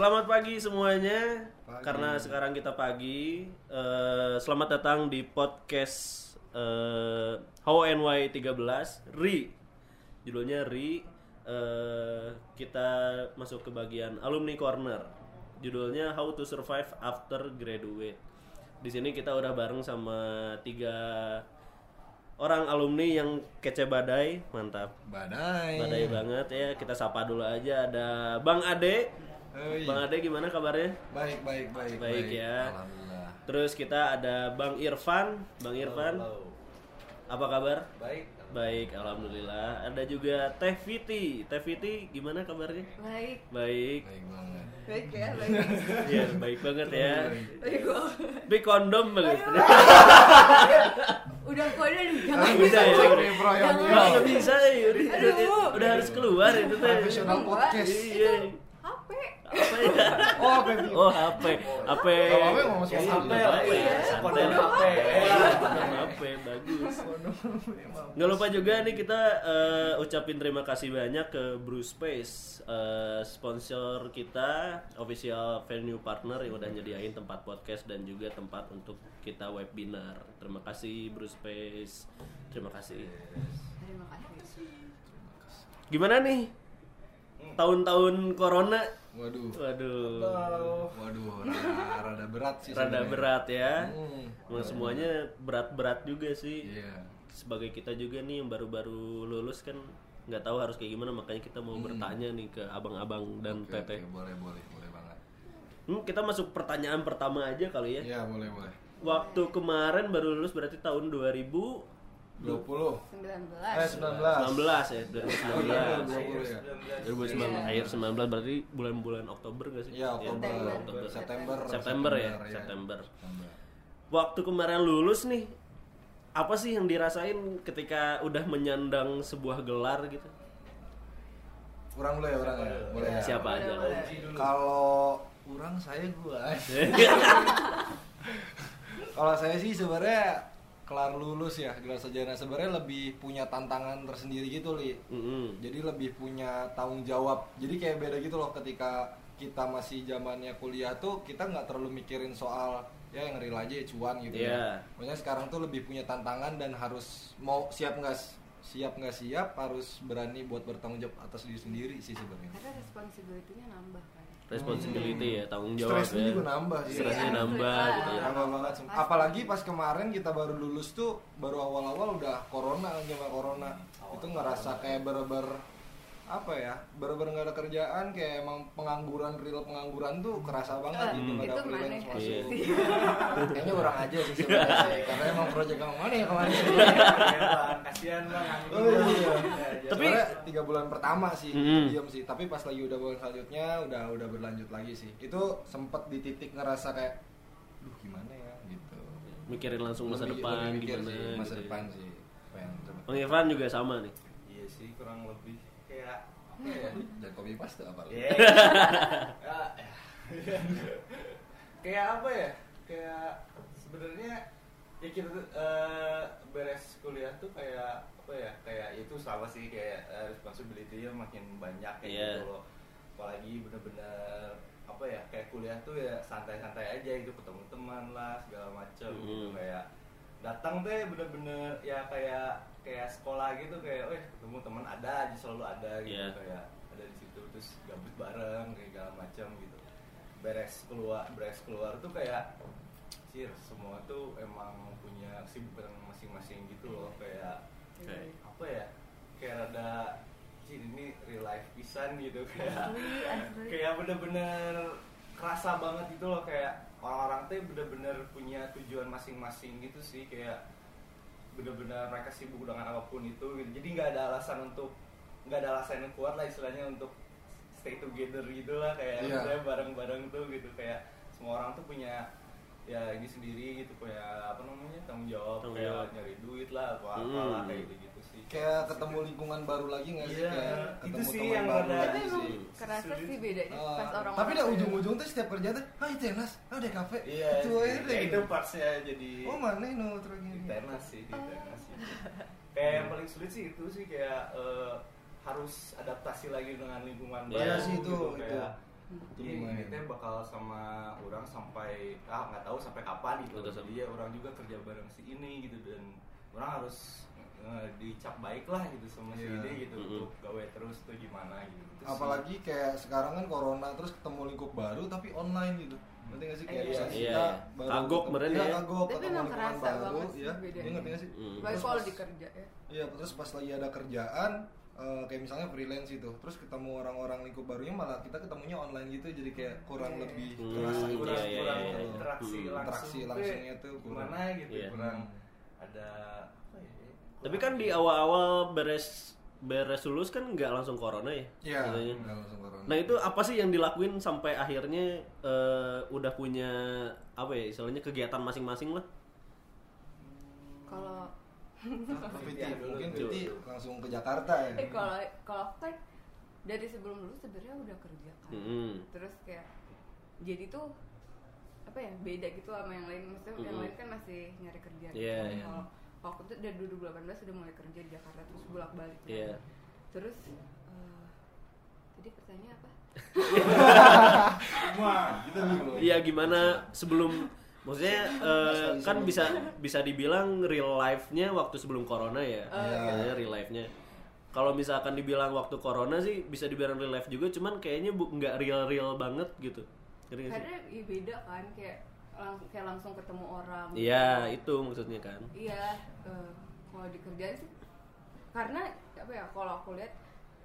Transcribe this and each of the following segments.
selamat pagi semuanya. Pagi. Karena sekarang kita pagi. eh, selamat datang di podcast eh, How NY 13 Ri. Judulnya Ri. Eh, kita masuk ke bagian alumni corner. Judulnya How to Survive After Graduate. Di sini kita udah bareng sama tiga orang alumni yang kece badai, mantap. Badai. Badai banget ya. Kita sapa dulu aja ada Bang Ade. Hei. Bang Ade gimana kabarnya? Baik, baik, baik. Baik ya. Alhamdulillah. Terus kita ada Bang Irfan. Bang Irfan, apa kabar? Baik. Baik, alhamdulillah. Ada juga Teh Viti. Teh Viti gimana kabarnya? Baik, Baik. Baik banget. baik ya, baik. Iya, baik banget ya. Baik kondom banget. Udah kode nih, jangan Udah ya. Nggak bisa ya. Udah harus keluar itu teh. Profesional podcast. Iya. HP. Apa ya? Oh, baby. Oh, HP. HP. Kalau HP HP HP. Kode. HP. HP, bagus. Nggak lupa juga nih kita eh, ucapin terima kasih banyak ke Bruce Space eh, sponsor kita, official venue partner yang udah nyediain tempat podcast dan juga tempat untuk kita webinar. Terima kasih Bruce Space. Terima kasih. Terima kasih. Gimana nih? Tahun-tahun corona, Waduh. waduh, Waduh, rada, rada berat sih. rada sebenarnya. berat ya. Hmm. Emang semuanya berat-berat juga sih. Iya. Sebagai kita juga nih yang baru-baru lulus kan nggak tahu harus kayak gimana makanya kita mau bertanya nih ke abang-abang dan Hmm. Oke, teteh. oke, boleh, boleh, boleh banget. Hmm, kita masuk pertanyaan pertama aja kali ya. Iya, boleh, boleh. Waktu kemarin baru lulus berarti tahun 2019 20. 19. Eh, 19. ya, 2019. Oh, iya, 20 ya. 2019 Iya. akhir 19 berarti bulan-bulan Oktober gak sih? Iya, Oktober, September. September. September ya, iya. September. September. Waktu kemarin lulus nih, apa sih yang dirasain ketika udah menyandang sebuah gelar gitu? Kurang dulu ya orang ya. Boleh ya. Siapa aja? Kalau kurang saya gua. Kalau saya sih sebenarnya kelar lulus ya gelar sarjana sebenarnya lebih punya tantangan tersendiri gitu li. Mm-mm. Jadi lebih punya tanggung jawab. Jadi kayak beda gitu loh ketika kita masih zamannya kuliah tuh kita nggak terlalu mikirin soal ya yang real aja ya cuan gitu Iya. ya. Maksudnya sekarang tuh lebih punya tantangan dan harus mau siap nggak siap nggak siap harus berani buat bertanggung jawab atas diri sendiri sih sebenarnya. Karena responsibility-nya nambah kan. Responsibility ya, tanggung jawab Stresnya ya. juga nambah sih. Stresnya Iya, nambah iya. gitu ya. Nambah banget. Apalagi pas kemarin kita baru lulus tuh baru awal-awal udah corona zaman corona. Itu ngerasa kayak bener-bener apa ya bener-bener nggak ada kerjaan kayak emang pengangguran real pengangguran tuh kerasa banget gitu nggak ada Itu freelance masuk Iya. kayaknya orang aja sih sebenarnya sih. karena emang project kamu mana ya kemarin Kasihan bang. oh iya Tapi- tapi tiga bulan pertama sih Mm-mm. diam sih tapi pas lagi udah bulan selanjutnya udah udah berlanjut lagi sih itu sempet di titik ngerasa kayak duh gimana ya gitu Mikirin langsung masa Lebih- depan lebih mikir gimana sih, masa gitu ya. depan sih pengen coba Bang Irfan juga sama nih. Iya sih kurang lebih ya? dan kopi paste apa? Iya. Ya, ya. kayak apa ya? Kayak sebenarnya ya kita eh, beres kuliah tuh kayak apa ya? Kayak itu sama sih kayak eh, responsibility-nya makin banyak kayak Iya. gitu loh. Apalagi bener-bener apa ya? Kayak kuliah tuh ya santai-santai aja gitu ketemu teman lah segala macam gitu Hmm. kayak datang ya bener-bener ya kayak kayak sekolah gitu kayak, eh ketemu teman ada aja selalu ada gitu Iya. kayak ada di situ terus gabut bareng kayak segala macam gitu beres keluar beres keluar tuh kayak sih semua tuh emang punya kesibukan masing-masing gitu loh kayak Oke. apa ya kayak rada sih ini real life pisan gitu kayak Asli, asli. kayak bener-bener kerasa banget gitu loh kayak orang-orang tuh bener-bener punya tujuan masing-masing gitu sih kayak bener-bener mereka sibuk dengan apa pun itu gitu. Jadi nggak ada alasan untuk nggak ada alasan yang kuat lah istilahnya untuk stay together gitu lah kayak misalnya bareng-bareng tuh gitu. Kayak semua orang tuh punya ya ini sendiri gitu punya apa namanya tanggung jawab Tanggung kayak jawab. nyari duit lah apa Hmm. apalah kayak gitu gitu sih kayak ketemu lingkungan baru lagi nggak sih Iya, kayak itu ketemu sih teman yang baru ada- lagi Tapi emang sih kerasa sih bedanya Ah, pas orang tapi dah ujung-ujung tuh setiap kerja tuh ah itu tenas ah deh kafe iya itu Ya, gitu. itu partsnya jadi oh mana ini terus di gini tenas sih di tenas sih kayak yang paling sulit sih itu sih kayak eh, harus adaptasi lagi dengan lingkungan Iya baru sih, itu, gitu. itu. kayak Iya, lumayan. kita bakal sama orang sampai ah nggak tahu sampai kapan gitu. Betul. Jadi ya orang juga kerja bareng si ini gitu dan orang harus eh, dicap baik lah gitu sama si Iya. ini gitu Mm-mm. untuk gawe terus tuh gimana gitu. Itu sih. apalagi kayak sekarang kan corona terus ketemu lingkup baru tapi online gitu ngerti gak sih kayak Iya, iya, kita iya. baru Kagok meren iya, ya. kagok Tapi ketemu kerasa baru banget sih ya bedanya. iya ngerti gak sih Mm. Baik Terus kalau di kerja ya. iya terus pas lagi ada kerjaan eh, kayak misalnya freelance itu terus ketemu orang-orang lingkup barunya malah kita ketemunya online gitu jadi kayak kurang Iya. lebih Hmm, kerasa kurang gitu. iya, iya, kurang iya. interaksi Hmm. langsung Interaksi langsungnya tuh kurang. gimana gitu Iya. kurang Hmm. ada apa ya Tapi kan di awal-awal beres beres lulus kan nggak langsung corona ya? Iya, langsung corona. Nah itu apa sih yang dilakuin sampai akhirnya eh, udah punya apa ya istilahnya kegiatan masing-masing lah? Kalau Piti, dulu mungkin. Piti langsung ke Jakarta ya. eh kalau kalau aku kan dari sebelum lulus sebenarnya udah kerja kan. Mm-mm. Terus kayak jadi tuh apa ya beda gitu sama yang lain maksudnya yang Mm-mm. lain kan masih nyari kerja gitu. Iya, kan. iya. kalau aku tuh dari 2018 udah mulai kerja di Jakarta terus bolak balik Iya. terus eh, tadi pertanyaan apa Wah, Kita bingung. Iya gimana sebelum maksudnya eh, Mas, kan bisa bisa dibilang real life-nya waktu sebelum corona ya. Maksudnya real life-nya. Kalau misalkan dibilang waktu corona sih bisa dibilang real life juga, cuman kayaknya bu- nggak real-real banget gitu. Sih? karena ya beda kan kayak lang- kayak langsung ketemu orang Iya itu maksudnya kan. iya eh, kalau di kerjaan sih karena apa ya kalau aku lihat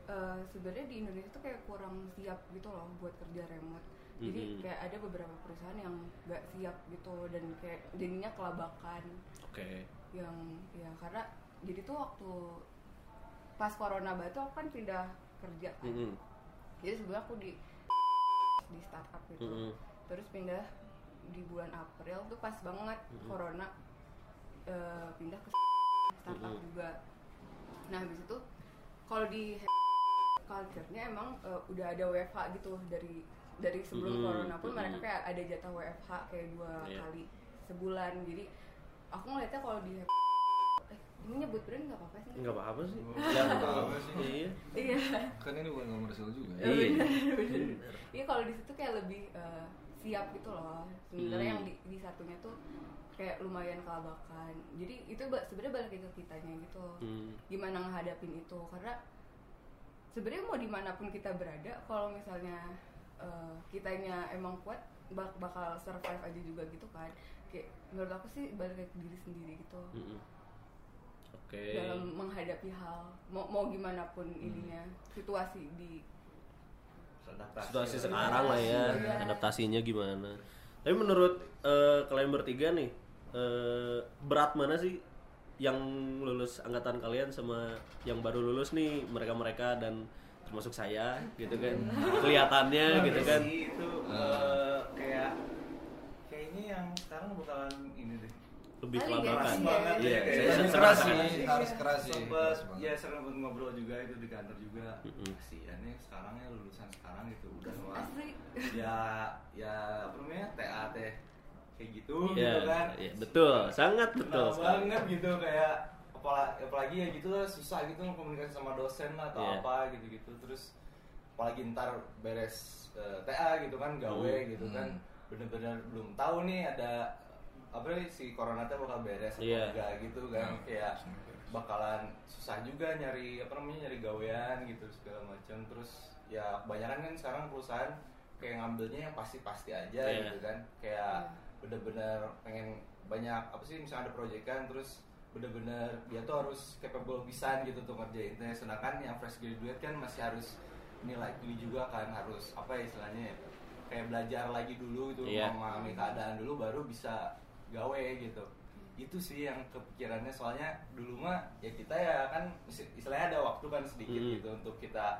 eh, sebenarnya di Indonesia tuh kayak kurang siap gitu loh buat kerja remote jadi Mhm. kayak ada beberapa perusahaan yang nggak siap gitu dan kayak jadinya kelabakan Oke. yang ya karena jadi tuh waktu pas corona batu aku kan pindah kerja kan Mm-mm. jadi sebelumnya aku di di startup gitu Mm-mm. terus pindah di bulan April tuh pas banget Mhm. corona eh, pindah ke startup Mhm. juga nah habis itu kalau di culture-nya emang eh, udah ada WFH gitu dari dari sebelum Mhm. corona pun mereka Mhm. kayak ada jatah WFH kayak dua Iya. kali sebulan jadi aku ngeliatnya kalau di eh ini nyebut brand nggak apa-apa sih Nggak apa-apa sih. Oh, nggak apa-apa sih. Iya. iya Kan ini bukan komersial juga ya. Ya, Iya. bener. Iya kalau di situ kayak lebih eh, siap gitu loh. Sementara Hmm. yang di, di satunya tuh kayak lumayan kelabakan. Jadi itu sebenarnya balik ke kitanya gitu. Hmm. Gimana ngehadapin itu karena sebenarnya mau di mana pun kita berada, kalau misalnya eh, kitanya emang kuat bak- bakal survive aja juga gitu kan. Kayak menurut aku sih balik ke diri sendiri gitu. Mm-mm. Oke. Dalam menghadapi hal mau mau gimana pun Hmm. ininya situasi di adaptasi. situasi sekarang lah ya Iya. adaptasinya gimana tapi menurut eh, kalian bertiga nih eh, berat mana sih yang lulus angkatan kalian sama yang baru lulus nih mereka mereka dan termasuk saya gitu kan. Kelihatannya gitu kan. Sih, itu eh, kayak kayaknya yang sekarang bakalan ini deh. Lebih kelabakan ya, banget. iya ya, saya, keras sih, Iya. harus keras sih. sempet keras ya sering buat ngobrol juga itu di kantor juga. Mm-mm. kasihannya sekarang ya lulusan sekarang gitu udah asli. ya ya apa namanya TAT kayak gitu Iya, gitu kan. iya, betul. Sangat betul banget gitu kayak apalagi, apalagi ya gitu lah susah gitu komunikasi sama dosen lah atau Iya. apa gitu gitu terus apalagi ntar beres eh, TA gitu kan gawe Hmm. gitu Hmm. kan bener-bener belum tahu nih ada apa nih si corona teh bakal beres atau Iya. enggak gitu kan Hmm. kayak bakalan susah juga nyari apa namanya nyari gawean gitu segala macam terus ya kebanyakan kan sekarang perusahaan kayak ngambilnya yang pasti-pasti aja Iya. gitu kan kayak bener-bener pengen banyak apa sih misalnya ada proyekan terus bener-bener dia tuh harus capable bisa gitu tuh ngerjain teh. Sedangkan yang fresh graduate kan masih harus nilai ini juga kan harus apa ya istilahnya ya, kayak belajar lagi dulu gitu Iya. memahami keadaan dulu baru bisa gawe gitu. Itu sih yang kepikirannya soalnya dulu mah ya kita ya kan istilahnya ada waktu kan sedikit Hmm. gitu untuk kita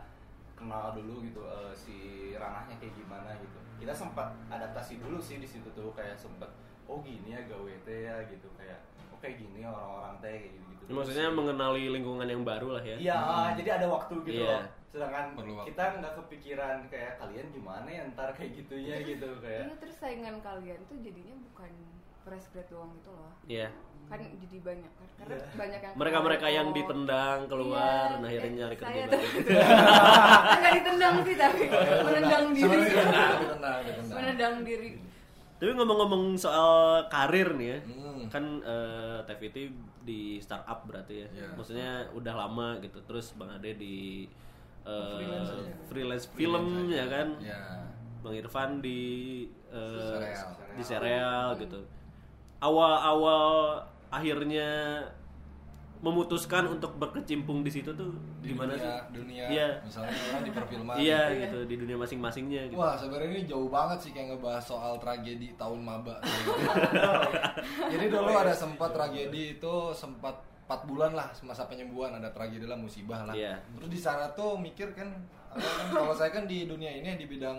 kenal dulu gitu eh, si ranahnya kayak gimana gitu. Kita sempat adaptasi dulu sih di situ tuh kayak sempat oh gini ya gawe teh ya gitu. Kayak kayak gini orang-orang teh kayak gitu gitu Maksudnya mengenali lingkungan yang baru lah ya. Iya, ah, jadi ada waktu gitu Iya. loh. Sedangkan Perlu kita nggak kepikiran kayak kalian gimana ya ntar kayak gitunya gitu kayak. Iya terus saingan kalian tuh jadinya bukan fresh grad doang gitu loh Iya. kan jadi banyak kan karena Iya. banyak yang Mereka-mereka yang ditendang keluar, Iya, nah akhirnya eh, nyari kerja baru. tuh nggak ditendang sih tapi menendang diri Sebenarnya sih. ditendang, ditendang, ditendang. menendang diri Tapi ngomong-ngomong soal karir nih ya, Hmm. kan eh, TVT di startup berarti ya. Iya. Maksudnya udah lama gitu. Terus Bang Ade di eh, Freelance aja. freelance film ya kan. Ya. Bang Irfan di eh, Serial. di serial gitu. Awal-awal akhirnya memutuskan untuk berkecimpung di situ tuh Di gimana dunia, sih? dunia Iya. misalnya orang di perfilman. Iya gitu di dunia masing-masingnya gitu. Wah sebenarnya ini jauh banget sih kayak ngebahas soal tragedi tahun maba. Jadi dulu ada sempat tragedi itu sempat 4 bulan lah masa penyembuhan ada tragedi lah musibah lah. Iya. Terus di sana tuh mikir kan, kan kalau saya kan di dunia ini di bidang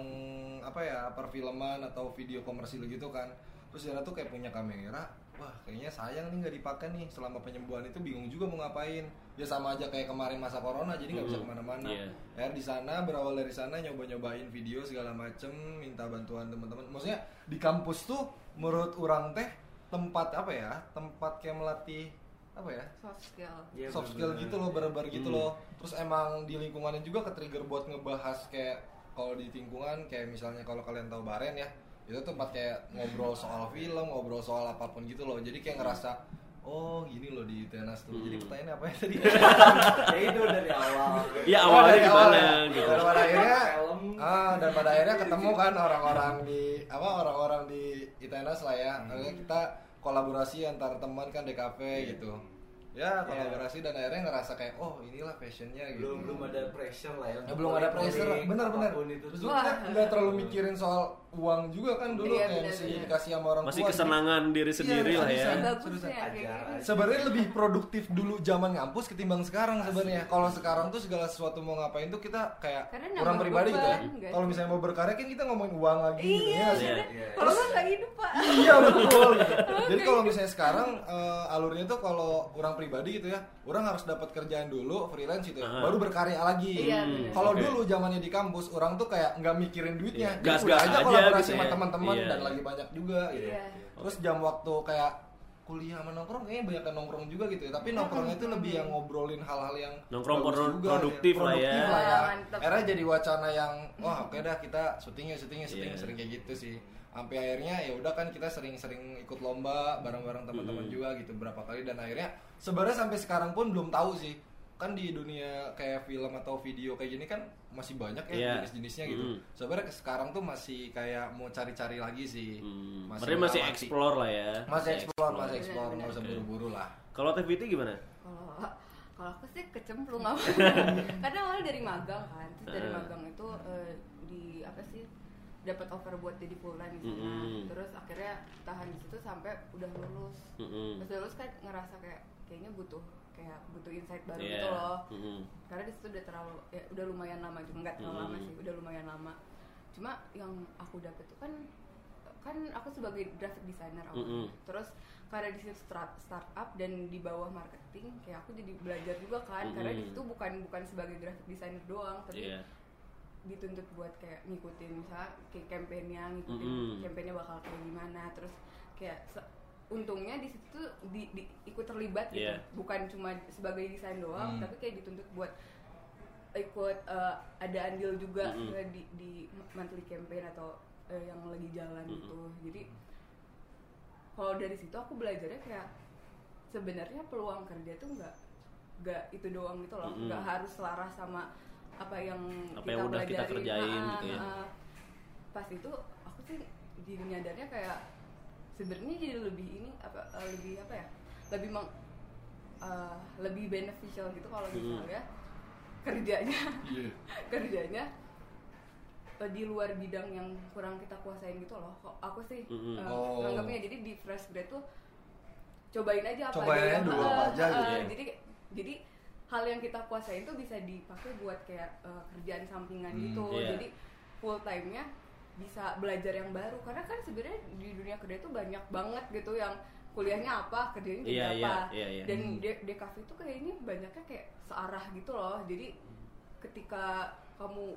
apa ya perfilman atau video komersil gitu kan. Terus di sana tuh kayak punya kamera. Wah kayaknya sayang nih nggak dipakai nih selama penyembuhan itu bingung juga mau ngapain. Ya sama aja kayak kemarin masa corona jadi nggak bisa ke mana-mana. Iya. Ya di sana berawal dari sana nyoba-nyobain video segala macem, minta bantuan teman-teman. Maksudnya di kampus tuh menurut orang teh tempat apa ya? Tempat kayak melatih apa ya? soft skill Iya, soft skill gitu loh, barbar gitu Hmm. loh. Terus emang di lingkungannya juga ke trigger buat ngebahas kayak kalau di lingkungan kayak misalnya kalau kalian tahu Baren ya, itu tempat kayak ngobrol soal film, ngobrol soal apa pun gitu loh. Jadi kayak ngerasa oh gini loh di tenas tuh. Jadi Hmm. pertanyaannya apa ya tadi? ya itu dari awal. Iya awalnya dari gimana awal ya. gitu. Dan pada akhirnya Film. ah dan pada akhirnya ketemu kan orang-orang di apa orang-orang di ITNAS lah ya. Hmm. Akhirnya kita kolaborasi antar teman kan DKP Iya. gitu. Ya kolaborasi dan akhirnya ngerasa kayak oh inilah passionnya gitu. belum belum ada pressure lah ya. Ya, belum ada pressure, Apa pun benar-benar. itu. Terus kita nggak terlalu mikirin soal uang juga kan dulu Iya, kayak benar, mesti benar. dikasih sama orang Masih tua. kesenangan diri sendiri Iya, lah ya. bisa. bagusnya seriusan. kayak Ajar gitu aja. Sebenarnya lebih produktif dulu zaman ngampus ketimbang sekarang sebenarnya. Kalau sekarang tuh segala sesuatu mau ngapain tuh kita kayak orang pribadi gitu ya. Kalau sih? misalnya mau berkarya kan kita ngomongin uang lagi gitu iya ya. sih? Iya. Iya. kalau nggak hidup pak Iya betul. Jadi kalau misalnya sekarang eh, alurnya tuh kalau orang pribadi gitu ya, orang harus dapat kerjaan dulu freelance gitu ya, baru berkarya lagi. Iya, Hmm. Kalau oke. dulu zamannya di kampus, orang tuh kayak nggak mikirin duitnya, Iya, Jadi gas-gas udah aja aja kolaborasi gitu sama ya. teman-teman Iya. dan lagi banyak juga gitu. Iya. Terus jam waktu kayak kuliah sama nongkrong kayaknya banyak yang nongkrong juga gitu ya. Tapi nongkrongnya itu lebih yang ngobrolin hal-hal yang Nongkrong bagus pro- juga, produktif ya. lah ya. Produktif lah ya. Wah, mantep. Akhirnya jadi wacana yang wah oke dah kita syutingnya syutingnya syuting Iya. sering kayak gitu sih. Sampai akhirnya ya udah kan kita sering-sering ikut lomba bareng-bareng teman-teman Mm. juga gitu berapa kali dan akhirnya sebenarnya sampai sekarang pun belum tahu sih kan di dunia kayak film atau video kayak gini kan masih banyak ya Iya. jenis-jenisnya gitu. Mm. Sebenarnya sekarang tuh masih kayak mau cari-cari lagi sih. Hmm. Masih Berarti masih explore lah ya. Masih explore, masih explore, nggak usah buru-buru lah. Kalau TVT gimana? kalau kalau aku sih kecemplung apa karena awalnya dari magang kan terus dari Eh. magang itu eh, di apa sih dapat offer buat jadi full time di sana Mm-mm. terus akhirnya tahan di situ sampai udah lulus Mm-mm. pas lulus kan ngerasa kayak kayaknya butuh kayak butuh insight baru Iya. gitu loh Mm-mm. karena di situ udah terlalu ya udah lumayan lama juga nggak terlalu lama Mm-mm. sih udah lumayan lama cuma yang aku dapet tuh kan kan aku sebagai graphic designer awalnya. Mm-mm. terus karena di situ start startup dan di bawah marketing kayak aku jadi belajar juga kan karena di situ bukan bukan sebagai graphic designer doang tapi Iya. Dituntut buat kayak ngikutin misalnya kayak campaignnya ngikutin Mm-mm. campaignnya bakal kayak gimana terus kayak se- untungnya di situ tuh di, di- ikut terlibat gitu Iya. bukan cuma sebagai desain doang Hmm. tapi kayak dituntut buat ikut eh, ada andil juga Mm-mm. eh, di di monthly campaign atau eh, yang lagi jalan Mm-mm. gitu jadi kalau dari situ aku belajarnya kayak sebenarnya peluang kerja tuh nggak nggak itu doang gitu loh nggak harus selaras sama apa yang Apa yang udah kita pelajarin. kerjain Ah, gitu ya. ah, ah. pas itu aku sih jadi nyadarnya kayak sebenarnya jadi lebih ini apa eh, lebih apa ya lebih meng, eh, lebih beneficial gitu kalau Mm. misalnya kerjanya Iya. kerjanya eh, di luar bidang yang kurang kita kuasain gitu loh kok aku sih Mm-mm. eh, Oh. nganggapnya jadi di fresh grad tuh cobain aja apa Cobain aja dulu apa aja gitu ya. jadi jadi hal yang kita kuasain tuh bisa dipakai buat kayak eh, kerjaan sampingan Hmm, gitu iya. jadi full time nya bisa belajar yang baru karena kan sebenarnya di dunia kerja itu banyak banget gitu yang kuliahnya apa kerjanya jadi Iya, apa iya, iya, iya. dan Hmm. DKV itu kayaknya banyaknya kayak searah gitu loh jadi ketika kamu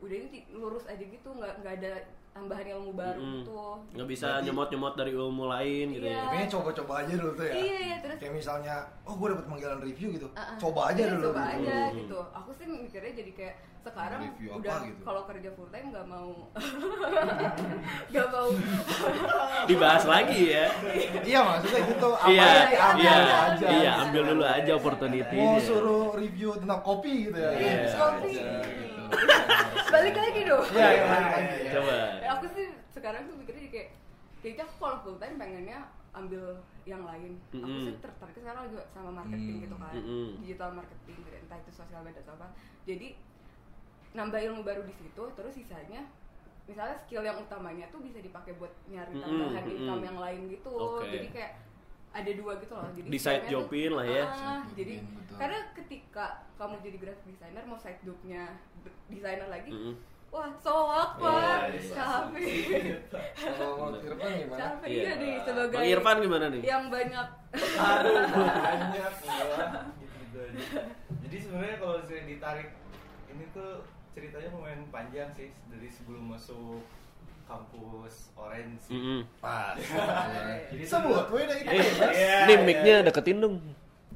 udah ini lurus aja gitu nggak nggak ada tambahan ilmu baru Mm-mm. gitu nggak bisa Berarti- nyemot-nyemot dari ilmu lain gitu Iya. ya Kayaknya coba-coba aja dulu tuh ya. iya iya terus Kayak misalnya, oh gue dapet panggilan review gitu. Uh-uh. Coba aja Iya, dulu. coba gitu. aja Hmm. gitu aku sih mikirnya jadi kayak sekarang Review udah gitu? kalau kerja full time nggak mau nggak mau dibahas lagi ya Iya maksudnya gitu. Apa iya yang diambil iya aja. iya ambil dulu aja opportunity Mau suruh review tentang kopi gitu ya. Iya. Kopi. Aja, gitu. balik lagi dong Iya, iya, lagi. coba Ya, aku sih sekarang tuh mikirnya kayak kayaknya aku kalau full time pengennya ambil yang lain aku Mm-mm. sih tertarik sekarang juga sama marketing Hmm. gitu kan Mm-mm. digital marketing gitu, entah itu sosial media atau apa jadi nambah ilmu baru di situ terus sisanya misalnya skill yang utamanya tuh bisa dipakai buat nyari tambahan mm-mm. income yang lain gitu Oke. jadi kayak ada dua gitu loh jadi Di side jobin lah ya. Ah, Side jadi betul. karena ketika kamu jadi graphic designer mau side jobnya desainer lagi Mm-mm. wah soak pak Iya, iya. capek Kalau Irfan gimana? capek Iya. nih sebagai Bang Irfan gimana nih yang banyak aduh banyak gitu aja jadi sebenarnya kalau saya ditarik ini tuh ceritanya lumayan panjang sih dari sebelum masuk kampus Orange sih. Mm-mm. Pas. Jadi Sebut, dari eh. Iya, ini iya. mic-nya deketin dong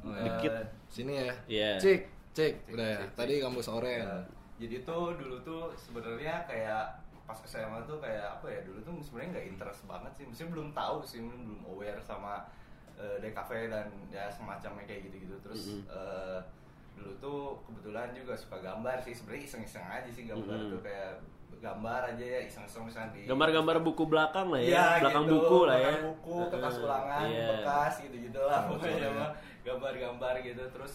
Oh, ya. dikit Sini ya. Iya. Cek, cek. Udah ya. Tadi kampus oren. Ya, jadi tuh dulu tuh sebenarnya kayak pas SMA tuh kayak apa ya dulu tuh sebenarnya nggak interest banget sih mesti belum tahu sih mungkin belum aware sama eh, DKV dan ya semacamnya kayak gitu-gitu terus Mm-mm. eh, dulu tuh kebetulan juga suka gambar sih sebenarnya iseng-iseng aja sih gambar Mm-mm. tuh kayak gambar aja ya iseng-iseng misalnya di gambar-gambar buku belakang lah ya Iya, belakang gitu, buku lah ya buku, kertas ulangan, iya. bekas gitu-gitu lah Oh, pokoknya iya. mah gambar-gambar gitu terus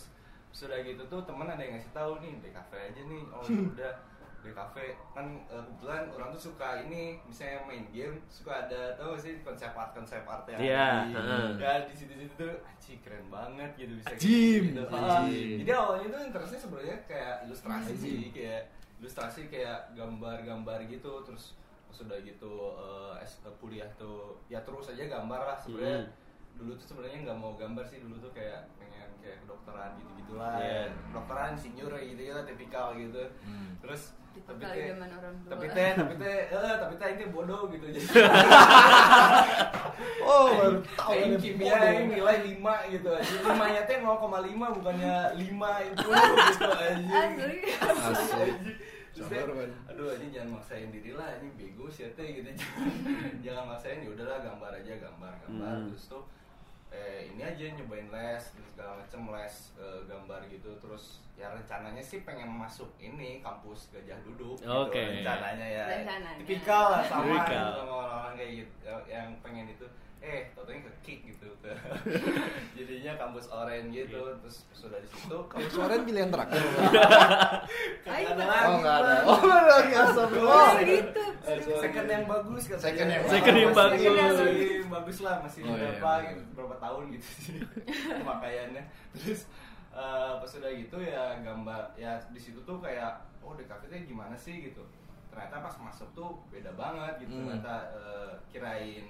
sudah gitu tuh temen ada yang ngasih tahu nih di kafe aja nih oh ya udah di kafe kan eh, kebetulan orang tuh suka ini misalnya main game suka ada tau sih konsep art konsep art yang Iya, di, ya di situ situ tuh anjing keren banget gitu bisa Ajim, gitu. Ah, jadi awalnya tuh interestnya sebenarnya kayak ilustrasi Ajim. sih kayak ilustrasi kayak gambar-gambar gitu terus sudah gitu eh, S- eh, kuliah tuh ya terus aja gambar lah sebenarnya. Hmm. dulu tuh sebenarnya nggak mau gambar sih dulu tuh kayak pengen kayak kedokteran gitu gitulah Iya. kedokteran insinyur gitu ya tipikal gitu. Hmm. terus tapi teh tapi teh tapi teh eh tapi teh ini bodoh gitu jadi Oh, baru tahu yang ini kimia yang nilai 5 gitu aja. Limanya teh 0,5 bukannya 5 itu gitu aja. Asli Sabar, Ban. aduh aja jangan maksain diri lah ini bego sih ya teh gitu jangan, jangan maksain ya udahlah gambar aja gambar gambar Hmm. terus tuh eh ini aja nyobain les gitu, segala macem les eh, gambar gitu terus ya rencananya sih pengen masuk ini kampus Gajah Duduk gitu, Oke. rencananya ya Rencananya. tipikal lah sama Tipikal. sama orang-orang kayak gitu yang pengen itu eh totalnya ke kick gitu ke jadinya kampus orange gitu terus sudah di situ Kampus oren pilihan terakhir. Ayo, ada lagi Oh, enggak ada. Oh, lagi asap. Oh, gitu. second yang bagus katanya. Second yang Second yang bagus. Second yang bagus. bagus lah masih Oh, iya, berapa iya. gitu, berapa tahun gitu sih pemakaiannya terus eh, pas udah gitu ya gambar ya di situ tuh kayak oh itu gimana sih gitu ternyata pas masuk tuh beda banget gitu Hmm. ternyata eh, kirain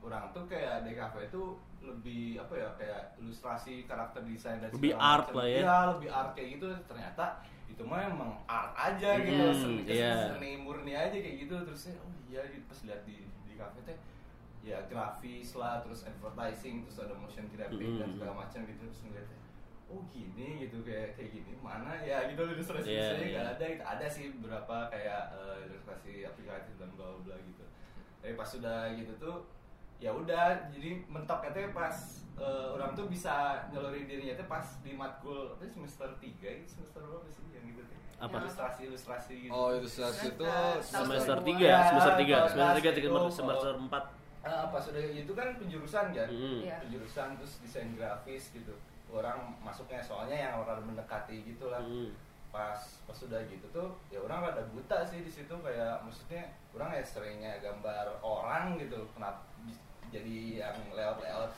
orang tuh kayak DKV itu lebih apa ya kayak ilustrasi karakter desain dan Lebih art macam. lah ya. Iya, lebih art kayak gitu ternyata itu mah emang art aja gitu Hmm, seni, iya. seni murni aja kayak gitu terus oh iya gitu pas lihat di di kafe teh ya grafis lah terus advertising terus ada motion graphic dan Mm. segala macam gitu terus ngeliatnya oh gini gitu kayak kayak gini mana ya gitu ilustrasi Iya, ilustrasinya iya. nggak ada gitu ada sih beberapa kayak eh, ilustrasi aplikatif dan bla bla gitu tapi pas sudah gitu tuh ya udah jadi mentoknya tuh pas eh, orang tuh bisa nyelurin dirinya tuh pas di matkul apa sih, semester 3 gitu semester berapa sih yang gitu tuh Apa? ilustrasi ilustrasi gitu Oh, itu saat itu semester Tahun 3 kedua. semester 3 Ya, semester 3 itu, semester semester 4 Ah, pas udah gitu kan penjurusan kan Mm. Iya. penjurusan terus desain grafis gitu orang masuknya soalnya yang orang mendekati gitu lah Mm. pas pas sudah gitu tuh ya orang rada buta sih di situ kayak maksudnya orang ya seringnya gambar orang gitu kenapa jadi yang lewat-lewat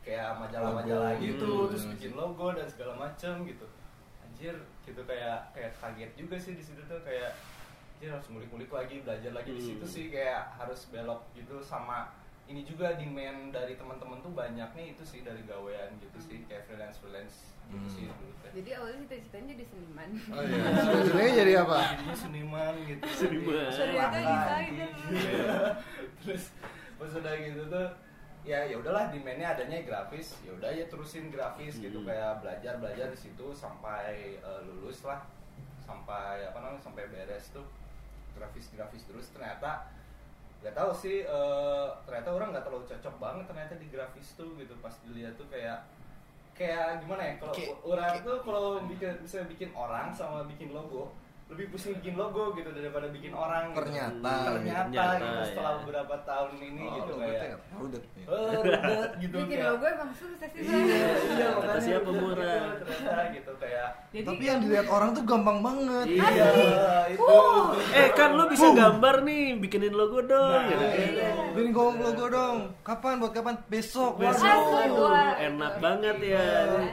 kayak majalah-majalah gitu Hmm, terus bikin logo dan segala macem gitu anjir gitu kayak kayak kaget juga sih di situ tuh kayak jadi harus ngulik-ngulik lagi belajar lagi di situ Hmm. sih kayak harus belok gitu sama ini juga demand dari teman-teman tuh banyak nih itu sih dari gawean gitu sih kayak freelance freelance gitu Hmm. sih dulu. Jadi awalnya cita-citanya jadi seniman. Oh iya. Sebenarnya jadi apa? Jadinya seniman gitu. Seniman. Ternyata desainer. Iya. Terus pas udah gitu tuh ya ya udahlah demandnya adanya grafis ya udah ya terusin grafis gitu. Hmm. kayak belajar belajar di situ sampai eh, lulus lah. Sampai apa namanya sampai beres tuh. Grafis grafis terus. Ternyata nggak tahu sih eh, ternyata orang nggak terlalu cocok banget ternyata di grafis tuh gitu. Pas dilihat tuh kayak kayak gimana ya kalau orang tuh kalau bikin bisa bikin orang sama bikin logo lebih pusing bikin logo gitu daripada bikin orang gitu. Ternyata. ternyata, Ternyata, gitu setelah ya. beberapa tahun ini Oh, gitu kayak rudet ya? ribet gitu Bikin kayak logo emang susah sih. iya Iya makanya siapa murah? gitu, ternyata gitu kayak Jadi Tapi yang dilihat orang tuh gampang banget. Iya. itu Eh kan lo bisa gambar nih, bikinin logo dong. Nah, gitu. iya. Bikin gong logo dong. Kapan? Buat kapan? Besok. Besok. Gua. enak banget ya,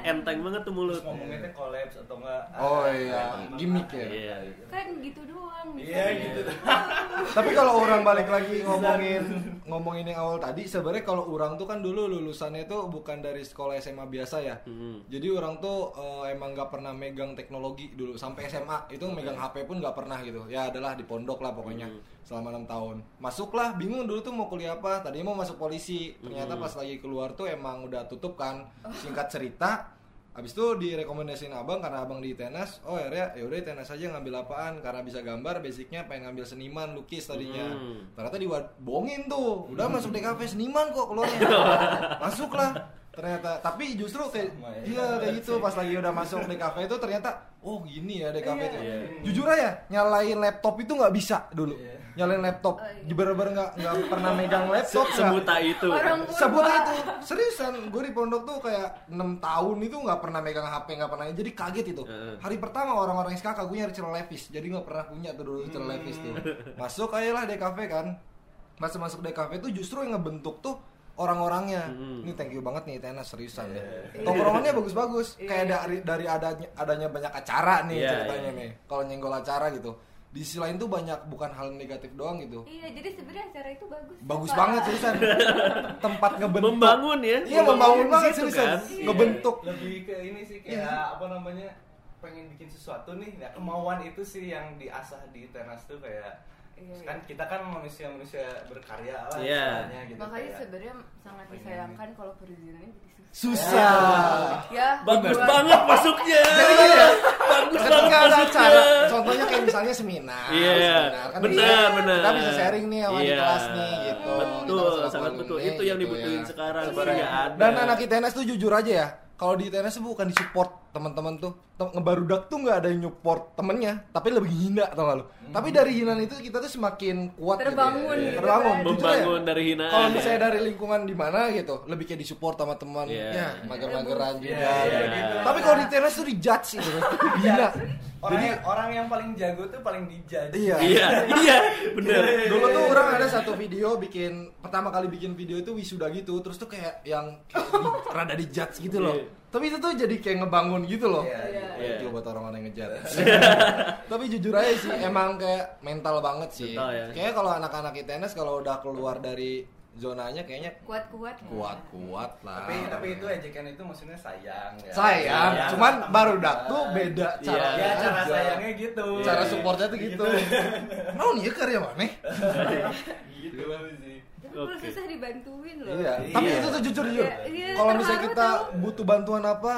enteng banget tuh mulut. terus ngomongnya teh collabs atau enggak Oh iya, gimmick ya. Iya. kan gitu doang. iya gitu Tapi kalau orang balik lagi ngomongin ngomongin yang awal tadi, sebenarnya kalau orang tuh kan dulu lulusannya tuh bukan dari sekolah SMA biasa ya. Hmm. Jadi orang tuh eh, emang nggak pernah megang teknologi dulu sampai SMA itu megang HP pun nggak pernah gitu. Ya adalah di pondok lah pokoknya selama enam tahun. Masuklah bingung dulu tuh mau kuliah apa. Tadinya mau masuk polisi. Ternyata pas lagi keluar tuh emang udah tutup kan. Singkat cerita Abis itu direkomendasiin abang karena abang di tenas, oh ya ya udah tenas aja ngambil apaan karena bisa gambar, basicnya pengen ngambil seniman, lukis tadinya. Hmm. Ternyata dibohongin tuh, udah masuk DKV seniman kok keluarnya. Masuklah ternyata tapi justru kayak Sama ya. iya kayak gitu pas lagi udah masuk DKV itu ternyata oh gini ya DKV itu Iya. jujur aja nyalain laptop itu nggak bisa dulu Iya. nyalain laptop Oh, iya. bener-bener nggak nggak pernah megang laptop nggak. Sebuta itu. Orang Sebut purba. itu seriusan gue di pondok tuh kayak 6 tahun itu nggak pernah megang HP nggak pernah jadi kaget itu hari pertama orang-orang SKK gue nyari celana levis jadi nggak pernah punya tuh dulu celana levis tuh masuk aja lah DKV kan pas masuk DKV tuh justru yang ngebentuk tuh orang-orangnya Hmm. ini thank you banget nih Tenas seriusan deh Iya. tongkrongannya bagus-bagus Iya. kayak dari dari adanya adanya banyak acara nih Iya, ceritanya iya. nih kalau nyenggol acara gitu di sisi lain tuh banyak bukan hal negatif doang gitu Iya, jadi sebenarnya acara itu bagus. bagus Pak. banget seriusan tempat ngebentuk Membangun ya. Iya membangun banget Situ seriusan kan. Ngebentuk lebih ke ini sih kayak apa namanya pengen bikin sesuatu nih ya kemauan itu sih yang diasah di tenas tuh kayak Iya, kan kita kan manusia-manusia berkarya lah Iya. istilahnya gitu Makanya kayak. sebenarnya sangat disayangkan kalau perizinannya jadi susah. susah Ya, Bagus buat- banget masuknya. Jadi gini ya, Bagus banget masuknya. acara contohnya kayak misalnya seminar Iya, seminar, kan benar, bisa- benar. kita bisa sharing nih sama di Iya. kelas nih gitu Betul, sangat betul. Itu yang gitu dibutuhin ya. sekarang. Ada. dan anak ITNS tuh jujur aja ya kalau di ITNS bukan di support teman-teman tuh Tem- ngebarudak tuh nggak ada yang nyupport temennya tapi lebih hina tau gak lu tapi dari hinaan itu kita tuh semakin kuat gitu ya. Terbangun gitu terbangun kan. jujur Membangun ya. dari hinaan. kalau misalnya dari lingkungan di mana gitu lebih kayak disupport sama teman Iya. ya mager-mageran juga Iya, iya, gitu. gitu. tapi kalau di ITNS tuh dijudge gitu hina orang jadi yang, orang yang paling jago tuh paling dijudge iya Iya, iya, bener. Dulu tuh orang ada satu video bikin pertama kali bikin video itu wisuda gitu, terus tuh kayak yang kayak di, rada di judge gitu loh. Iya. Tapi itu tuh jadi kayak ngebangun gitu loh. Iya, iya. Thank you buat orang-orang yang ngejudge. Tapi jujur aja sih emang kayak mental banget sih. Mental ya. Kayaknya kalau anak-anak ITNS kalau udah keluar dari zonanya kayaknya Kuat-kuat. kuat-kuat lah. tapi tapi itu ejekan itu maksudnya sayang ya. sayang, Sayang. cuman baru dak tuh beda Iya. cara ya cara sayangnya gitu cara supportnya tuh gitu. Mau nih karya mana? gitu sih Oke. susah dibantuin loh. Iya, Iya. tapi itu tuh jujur jujur. Iya, iya, Kalau misalnya kita tau. butuh bantuan apa,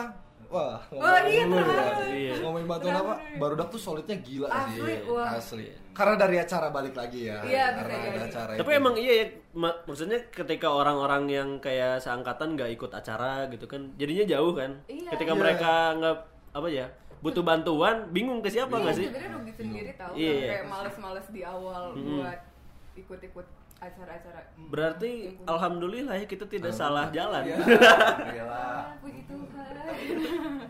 wah. Oh, iya, dulu terharu. ya. Iya. Ngomongin bantuan apa, barudak tuh solidnya gila Asli, sih. wah. Asli. Karena dari acara balik lagi ya. Iya, bisa Karena ada jadi. acara Tapi itu. emang iya ya, ma- maksudnya ketika orang-orang yang kayak seangkatan nggak ikut acara gitu kan, jadinya jauh kan. Iya. Ketika Iya. mereka nggak apa ya, butuh bantuan, bingung ke siapa Iya, nggak sih? sebenarnya rugi sendiri tahu Iya. kan kayak males-males di awal Mm-mm. buat ikut-ikut acara-acara. Berarti alhamdulillah ya kita tidak salah jalan. Iya. Gila. Ah, puji Tuhan.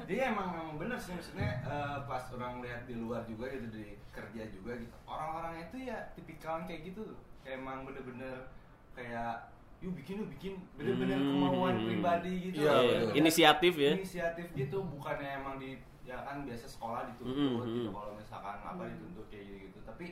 Dia emang memang bener sih maksudnya eh, pas orang lihat di luar juga gitu di kerja juga gitu orang-orangnya itu ya tipikal kayak gitu tuh. kayak emang bener-bener kayak yuk bikin yuk bikin bener-bener Hmm. kemauan pribadi gitu Iya, loh. betul. Inisiatif ya. inisiatif gitu bukannya emang di ya kan biasa sekolah dituntut Mm, gitu mm. kalau misalkan apa dituntut kayak gitu gitu tapi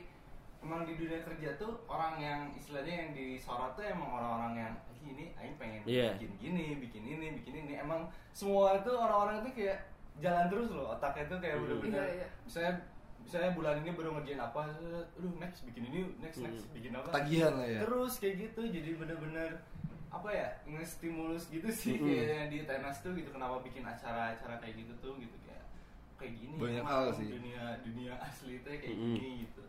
emang di dunia kerja tuh orang yang istilahnya yang disorot tuh emang orang-orang yang "Ih, ini aing pengen Iya. bikin gini, bikin ini, bikin ini. Emang semua tuh orang-orang tuh kayak jalan terus loh otaknya tuh kayak Hmm. bener-bener Iya, iya. misalnya misalnya bulan ini baru ngerjain apa aduh next bikin ini next next Hmm. bikin apa Tagihan lah ya. terus kayak gitu jadi bener-bener apa ya nge-stimulus gitu sih Mm-mm. kayak di tenas tuh gitu kenapa bikin acara-acara kayak gitu tuh gitu kayak kayak gini Banyak emang hal sih. dunia dunia asli itu kayak Mm-mm. gini gitu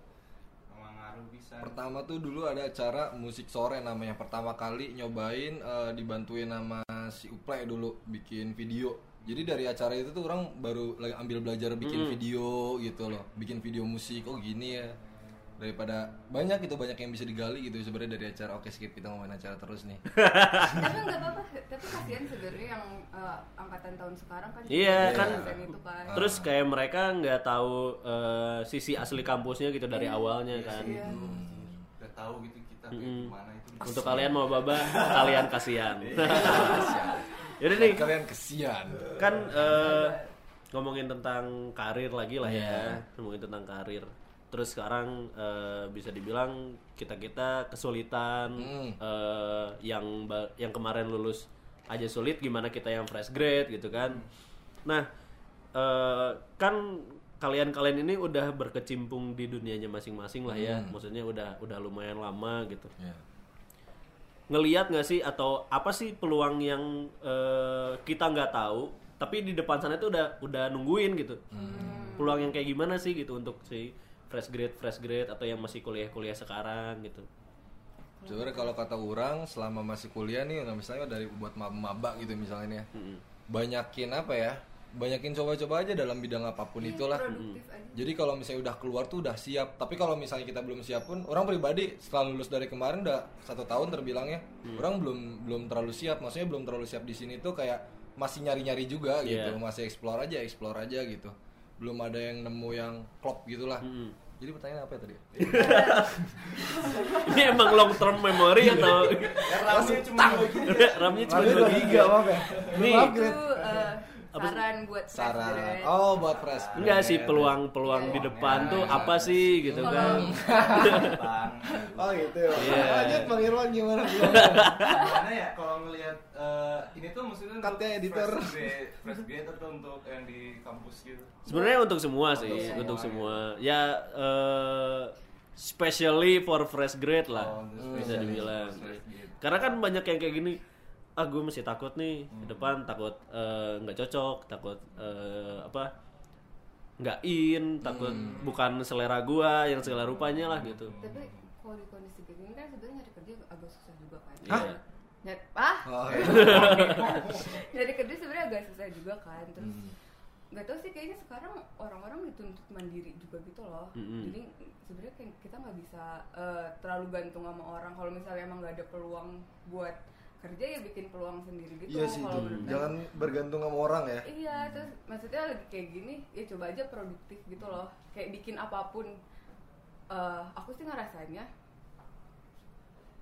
bisa Pertama tuh dulu ada acara musik sore namanya pertama kali nyobain eh, dibantuin sama si Uple dulu bikin video. Jadi dari acara itu tuh orang baru lagi ambil belajar bikin Mm. video gitu loh, bikin video musik. Oh gini ya. Daripada banyak itu banyak yang bisa digali gitu sebenarnya dari acara. Oke skip kita ngomongin acara terus nih. tapi nggak apa-apa tapi kasihan sebenarnya yang eh, angkatan tahun sekarang kan Iya, juga kan. itu kan Terus kayak mereka nggak tahu eh, sisi asli kampusnya gitu dari awalnya kan. iya. udah tahu gitu kita kayak Mm-mm. gimana itu Untuk kalian mau baba, kalian kasihan. Yaudah nih, Kalian kesian. kan eh, ngomongin tentang karir lagi lah ya, ngomongin tentang karir. Terus sekarang eh, bisa dibilang kita kita kesulitan Hmm. eh, yang yang kemarin lulus aja sulit, gimana kita yang fresh grade gitu kan? Nah, eh, kan kalian-kalian ini udah berkecimpung di dunianya masing-masing lah ya, maksudnya udah udah lumayan lama gitu Ya. ngeliat nggak sih atau apa sih peluang yang eh, kita nggak tahu tapi di depan sana itu udah udah nungguin gitu peluang yang kayak gimana sih gitu untuk si fresh grade fresh grade atau yang masih kuliah kuliah sekarang gitu Sebenarnya kalau kata orang selama masih kuliah nih, misalnya dari buat maba gitu misalnya nih ya, Mm-mm. banyakin apa ya? Banyakin coba-coba aja dalam bidang apa pun Iya, itulah. Jadi kalau misalnya udah keluar tuh udah siap. Tapi kalau misalnya kita belum siap pun, orang pribadi setelah lulus dari kemarin udah satu tahun terbilangnya, orang belum belum terlalu siap. Maksudnya belum terlalu siap di sini tuh kayak masih nyari-nyari juga gitu, Iya. masih explore aja, explore aja gitu. Belum ada yang nemu yang klop gitulah. Mm-mm. Jadi pertanyaan apa ya tadi? ini emang long term memory atau ya ramnya cuma ramnya cuma dua giga maaf ya. Maaf, eh, saran buat Saran. Oh, buat fresh. enggak sih grade. peluang-peluang di depan tuh apa sih gitu kan bang Oh gitu ya. Iya. Lanjut Bang Irwan gimana? gimana ya kalau ngelihat eh, ini tuh maksudnya Cutnya editor. fresh grade atau untuk yang di kampus gitu Sebenarnya untuk semua sih, Untuk untuk semua, semua. Ya eh specially for fresh grade lah, Oh, bisa dibilang. Karena kan banyak yang kayak gini. Ah, gue masih takut nih ke depan, takut eh, nggak cocok, takut eh, apa? nggak in, takut bukan selera gua yang segala rupanya lah gitu. tapi kalau di kondisi kayak gini kan sebenarnya nyari kerja agak susah juga kan Hah? Nyari, ah Oh, iya. nyari kerja sebenarnya agak susah juga kan terus Hmm. nggak tahu sih kayaknya sekarang orang-orang dituntut mandiri juga gitu loh Mm-mm. jadi sebenarnya kayak kita nggak bisa eh, terlalu gantung sama orang kalau misalnya emang nggak ada peluang buat kerja ya bikin peluang sendiri gitu Iya sih kalau itu. menurut Jangan bergantung sama orang ya. Iya, terus maksudnya lagi kayak gini, ya coba aja produktif gitu loh. Kayak bikin apa pun. Eh, aku sih ngerasanya,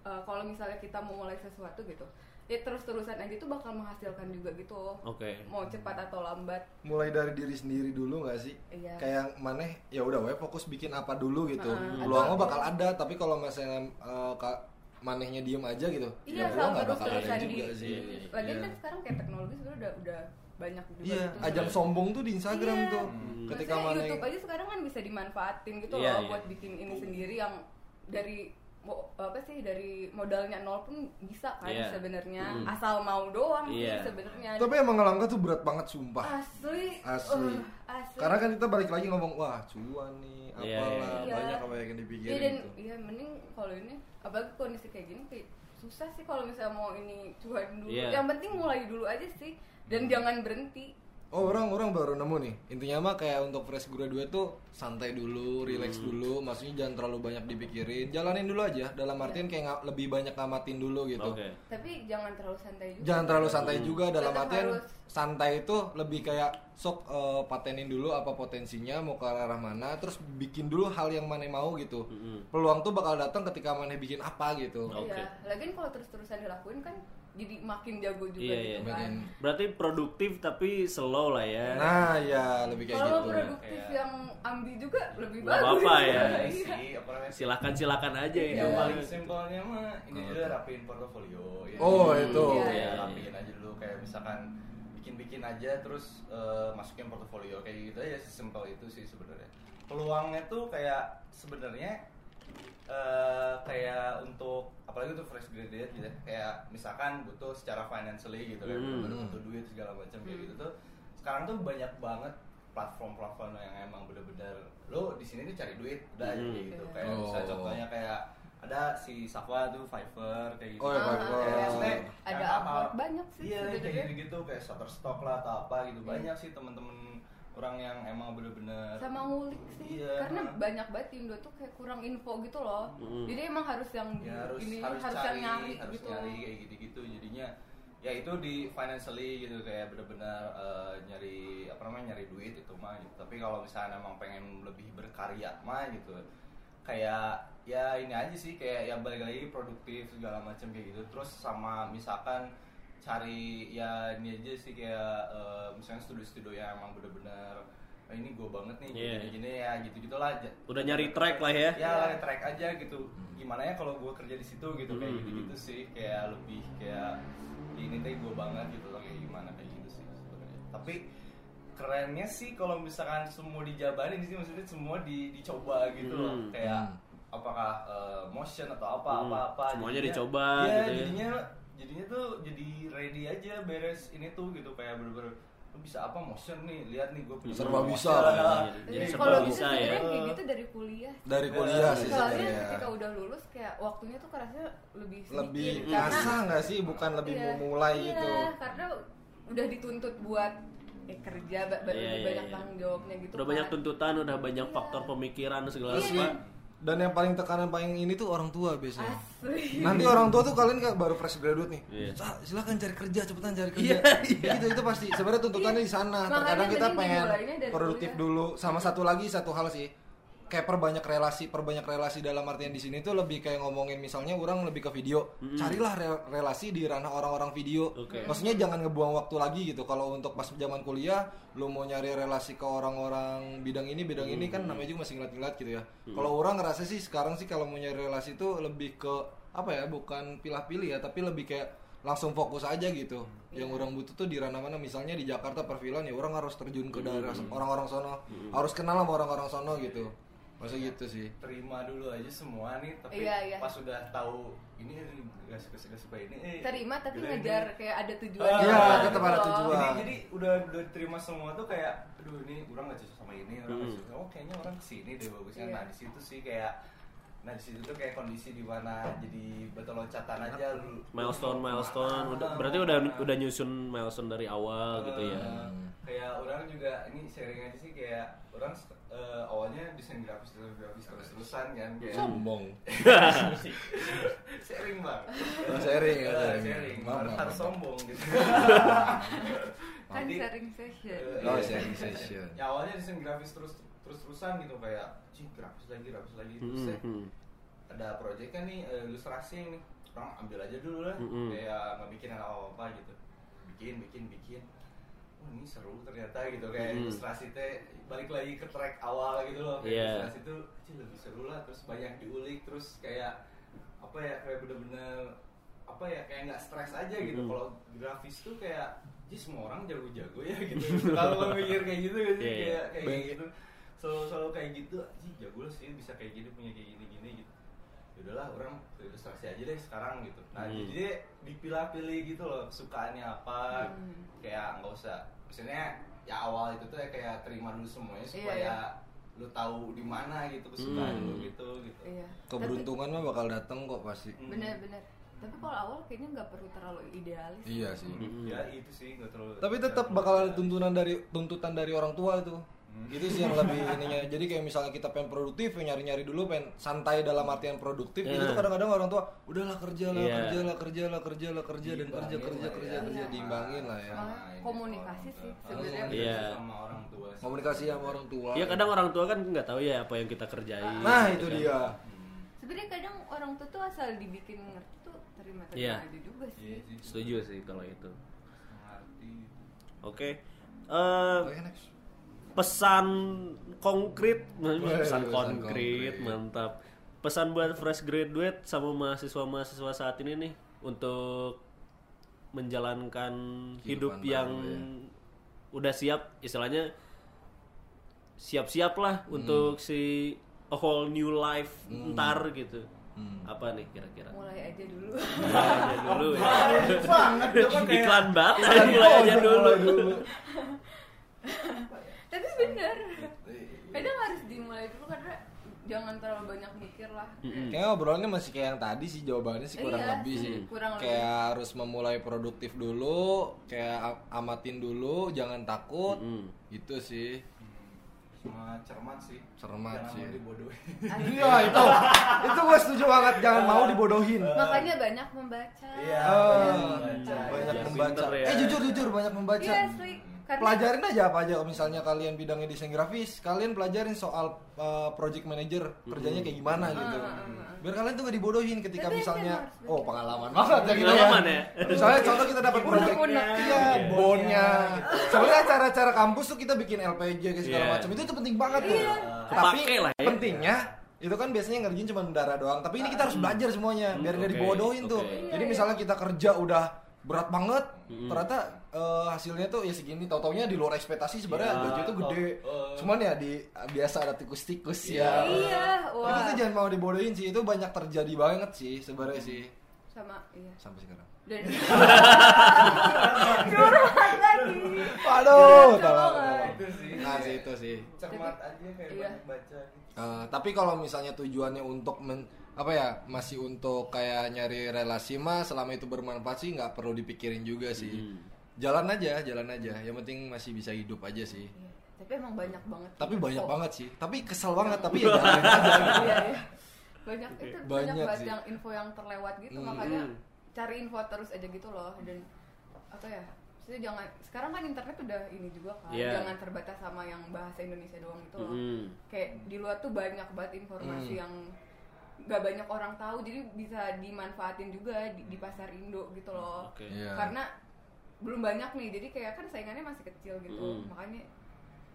eh, kalau misalnya kita mau mulai sesuatu gitu, ya terus-terusan aja tuh bakal menghasilkan juga gitu. Oke. Mau cepat atau lambat. Mulai dari diri sendiri dulu nggak sih? Iya. Kayak maneh ya udah fokus bikin apa dulu gitu. Heeh. Peluangnya bakal ada, tapi kalau misalnya eh, ka- manehnya diem aja gitu, Iya, ya nggak bakal ada terus-terusan di. juga sih. Lagian Iya. kan sekarang kayak teknologi sebenarnya udah udah banyak juga Iya, gitu. ajang sombong tuh di Instagram Iya. tuh. Hmm. Ketika Maksudnya mana YouTube aja sekarang kan bisa dimanfaatin gitu Iya, loh iya. buat bikin ini sendiri yang dari apa sih dari modalnya nol pun bisa kan Iya. sebenarnya Mm. asal mau doang Iya. sih sebenarnya Tapi emang ngelangkah tuh berat banget sumpah. asli Asli. uh, asli Karena kan kita balik lagi ngomong wah cuan nih, Iya, apalah iya. banyak apa yang dipikirin Iya dan gitu. iya mending kalau ini apalagi kondisi kayak gini kayak susah sih kalau misalnya mau ini cuan dulu Iya. yang penting mulai dulu aja sih dan jangan berhenti Oh orang orang baru nemu nih intinya mah kayak untuk fresh graduate tuh santai dulu, relax Hmm. dulu, maksudnya jangan terlalu banyak dipikirin, jalanin dulu aja. Dalam artian kayak nga- lebih banyak ngamatin dulu gitu. Oke. tapi jangan terlalu santai juga Jangan terlalu santai juga dalam Tetap artian harus- santai itu lebih kayak sok eh, patenin dulu apa potensinya mau ke arah mana, terus bikin dulu hal yang mana mau gitu. Mm-mm. Peluang tuh bakal datang ketika mana bikin apa gitu. Oke. Iya, lagian kalau terus-terusan dilakuin kan jadi makin jago juga Iya, gitu iya. kan Berarti produktif tapi slow lah ya. Nah, ya lebih kayak kalau gitu. produktif Kayak- yang ambi juga lebih Nggak bagus apa-apa ya. Iya Iya. sih, apa? Silakan silakan aja Iya. itu. Yang mah. paling simpelnya mah ini dulu rapiin portofolio. ya. Oh, itu. Iya, iya. rapiin aja dulu kayak misalkan bikin-bikin aja terus eh, masukin portofolio kayak gitu aja simpel itu sih sebenarnya. Peluangnya tuh kayak sebenarnya eh, kayak untuk apalagi untuk fresh graduate gitu ya. kayak misalkan butuh secara financially gitu kan Hmm. butuh duit segala macam kayak gitu tuh sekarang tuh banyak banget platform-platform yang emang bener-bener lo di sini tuh cari duit udah aja Hmm. kayak gitu kayak Oh. misalnya contohnya kayak ada si Safa tuh Fiverr kayak gitu Oh, ya, Ah, Fiverr. Kayak Oh. maksudnya Ada apa- banyak sih iya kayak gitu gitu kayak Shutterstock lah atau apa gitu Iya. banyak sih temen-temen orang yang emang bener-bener sama ngulik sih. Iya. karena banyak banget Indo tuh kayak kurang info gitu loh. Mm. jadi emang harus yang ya harus ini harus, harus cari yang nyari harus gitu. nyari kayak gitu-gitu. Jadinya ya itu di financially gitu kayak bener-bener eh, nyari apa namanya nyari duit itu mah gitu. Tapi kalau misalnya emang pengen lebih berkarya mah gitu kayak ya ini aja sih kayak ya balik lagi produktif segala macam kayak gitu. Terus sama misalkan cari ya ini aja sih kayak eh, misalnya studio-studio yang emang bener-bener "Ah, ini gue banget nih Iya. gini-gini ya gitu gitulah Udah nyari track lah ya. ya lari track aja gitu gimana ya kalau gue kerja di situ gitu kayak Hmm. gitu gitu sih kayak lebih kayak ini teh gue banget gitu loh kayak gimana kayak gitu sih sebenarnya tapi kerennya sih kalau misalkan semua dijabarin sih maksudnya semua di, dicoba gitu loh Hmm. kayak Hmm. apakah eh, motion atau apa Hmm. apa apa Semuanya Jadinya- dicoba iya, gitu ya. jadinya jadinya tuh jadi ready aja beres ini tuh gitu kayak bener-bener "Lu bisa apa motion nih lihat nih gue punya Serba motion." bisa lah ya. Jadi serba kalau bisa ya. sebenarnya kayak gitu dari kuliah Dari kuliah sih soalnya ketika udah lulus kayak waktunya tuh kerasa lebih sedikit Lebih ngasah nggak sih? Bukan lebih Iya, mau mulai iya, gitu. karena udah dituntut buat eh, kerja ba- ba- Iya, lebih iya, banyak iya. tanggung jawabnya gitu Udah banyak kan. tuntutan, udah banyak Iya. faktor pemikiran segala Terus rupa. Dan yang paling tekanan paling ini tuh orang tua biasanya. Asli. Nanti orang tua tuh kalian kayak baru fresh graduate nih. Iya. "Sa, silakan cari kerja, cepetan cari kerja. Iya, iya. Gitu itu pasti. Sebenarnya tuntutannya di sana. Terkadang kita pengen produktif dulu. Sama satu lagi satu hal sih. Kayak perbanyak relasi, perbanyak relasi dalam artian di sini tuh lebih kayak ngomongin misalnya orang lebih ke video. Carilah re- relasi di ranah orang-orang video. Oke. Maksudnya jangan ngebuang waktu lagi gitu. Kalau untuk pas zaman kuliah, lu mau nyari relasi ke orang-orang bidang ini, bidang ini kan namanya juga masih ngeliat-ngeliat gitu ya. Kalau orang ngerasa sih sekarang sih kalau mau nyari relasi itu lebih ke apa ya? Bukan pilah-pilih ya, tapi lebih kayak langsung fokus aja gitu. Yang orang butuh tuh di ranah mana misalnya di Jakarta perfilman ya orang harus terjun ke daerah orang-orang sono. Harus kenal sama orang-orang sono gitu. Masa gitu sih. terima dulu aja semua nih tapi Iya, iya. pas sudah tahu ini gak suka gak suka ini eh, terima tapi gitu, ngejar ini. kayak ada tujuan Ah, Iya, juga tetap gitu ada tujuan. jadi jadi udah udah terima semua tuh kayak aduh ini orang gak cocok sama ini orang gak Hmm. cocok oh kayaknya orang ke sini deh bagusnya Iya. nah di situ sih kayak nah di situ tuh kayak kondisi di mana jadi betul loncatan aja lu Milestone, milestone. Udah, Ah, berarti udah ke mana. udah nyusun milestone dari awal gitu ya. Eh, kayak orang juga ini sharing aja sih kayak orang eh, awalnya desain grafis desain grafis terus terusan kan kayak Sombong. sharing bang Oh, sharing ya, sharing. Maaf, harus harus sombong gitu kan sharing session Oh, iya. sharing session. ya awalnya desain grafis terus terus terusan gitu kayak cih grafis lagi grafis lagi terus Hmm, ya, hmm. ada proyek kan nih eh, ilustrasi nih orang ambil aja dulu lah Mm-mm. kayak nggak bikin apa apa gitu bikin bikin bikin oh ini seru ternyata gitu kayak Mm-mm. ilustrasi teh balik lagi ke track awal gitu loh kayak Iya. ilustrasi tuh cih lebih seru lah terus banyak diulik terus kayak apa ya kayak bener-bener apa ya kayak nggak stres aja gitu Mm-mm. kalau grafis tuh kayak jadi semua orang jago-jago ya gitu kalau lo mikir kayak gitu gak sih Iya, iya. kayak kayak gitu selalu selalu kayak gitu sih jago lah sih bisa kayak gini punya kayak gini gini gitu ya udahlah orang ilustrasi aja deh sekarang gitu nah Hmm. jadi dipilah-pilih gitu loh sukaannya apa Hmm. kayak nggak usah maksudnya ya awal itu tuh ya kayak terima dulu semuanya Iya, supaya iya. lu tahu di mana gitu kesukaan Hmm. lu gitu gitu iya Keberuntungan mah bakal datang kok pasti. Hmm. bener-bener tapi kalau awal kayaknya nggak perlu terlalu idealis Iya sih. Mm-mm. ya itu sih nggak terlalu Tapi tetap bakal ada tuntunan dari tuntutan dari orang tua itu. Itu sih yang lebih ininya. Jadi kayak misalnya kita pengen produktif, ya nyari-nyari dulu pengen santai dalam artian produktif. Itu Iya. tuh kadang-kadang orang tua, udahlah kerja lah, Iya. kerja lah, kerja lah, kerja lah, kerja dan kerja kerja kerja ya. kerja Iya. diimbangin lah ya. Komunikasi sih tua. sebenarnya. Komunikasi Iya. sama orang tua sih. Komunikasi sama orang tua. Iya kadang orang tua kan nggak tahu ya apa yang kita kerjain. Nah, gitu itu kan. dia. Hmm. sebenarnya kadang orang tua tuh asal dibikin ngerti tuh terima terima Iya. aja juga sih Iya sih. Setuju sih kalau itu. Oke. Eh, Oke, next. Pesan konkret, pesan pesan konkret, konkret. mantap. Pesan buat fresh graduate sama mahasiswa-mahasiswa saat ini nih untuk menjalankan hidup yang ya. udah siap, istilahnya siap-siap lah Hmm. untuk si a whole new life ntar gitu. Hmm. Apa nih kira-kira? mulai aja dulu Mulai aja dulu ya. banget Iklan banget, mulai aja dulu. tapi bener kadang harus dimulai dulu karena jangan terlalu banyak mikir lah Mm-mm. Kayaknya obrolannya masih kayak yang tadi sih jawabannya sih kurang Iya lebih sih, sih. kurang lebih. kayak harus memulai produktif dulu, kayak amatin dulu, jangan takut. Mm. Itu sih. Sama cermat sih. Cermat Jangan sih. mau dibodohin. Iya itu. itu gue setuju banget jangan mau dibodohin. makanya banyak membaca Iya, Ah, banyak banyak, membaca. Ya, membaca. ya. Eh jujur jujur banyak membaca. iya karena Pelajarin aja apa aja kalau misalnya kalian bidangnya desain grafis, kalian pelajarin soal uh, project manager kerjanya kayak gimana gitu. Ah, ah, ah. Biar kalian tuh gak dibodohin ketika Tapi misalnya harus oh pengalaman banget ya gitu Pengalaman ya. ya. Misalnya contoh kita dapat project Unek-unek. iya, bonnya. gitu. Sebenarnya acara-acara kampus tuh kita bikin LPG kayak segala Iya. macam. Itu tuh penting banget tuh. Iya. Tapi lah ya. pentingnya itu kan biasanya ngerjain cuma darah doang. Tapi ini kita harus belajar semuanya biar nggak dibodohin tuh. Jadi Iya, misalnya kita kerja udah berat banget, Mm-mm. ternyata eh, hasilnya tuh ya segini. Tau-taunya di luar ekspektasi sebenarnya Iya, gaji tuh gede. tau- eh. Cuman ya di biasa ada tikus-tikus Iya. ya. iya wah itu jangan mau dibodohin sih. Itu banyak terjadi banget sih sebenarnya sih sama iya sampai sekarang. dan curhat lagi Waduh, Iya, tolong, tolong. Itu sih. Nah, sih itu sih. Cermat aja kayak Iya. banyak baca gitu. Eh, tapi kalau misalnya tujuannya untuk men, apa ya masih untuk kayak nyari relasi mah selama itu bermanfaat sih nggak perlu dipikirin juga sih. Hmm. Jalan aja, jalan aja. Yang penting masih bisa hidup aja sih. Iya, tapi emang banyak banget Tapi info. banyak banget sih. Tapi kesel banget. Tapi ya jalanin aja. gitu. iya, iya. banyak itu banyak, Banyak banget sih. yang info yang terlewat gitu Hmm. makanya cari info terus aja gitu loh dan apa ya Maksudnya jangan sekarang kan internet udah ini juga kan Iya. jangan terbatas sama yang bahasa Indonesia doang gitu loh Mm-mm. kayak di luar tuh banyak banget informasi Hmm. yang nggak banyak orang tahu jadi bisa dimanfaatin juga di, di pasar Indo gitu loh Oke. Iya. karena belum banyak nih jadi kayak kan saingannya masih kecil gitu Mm. makanya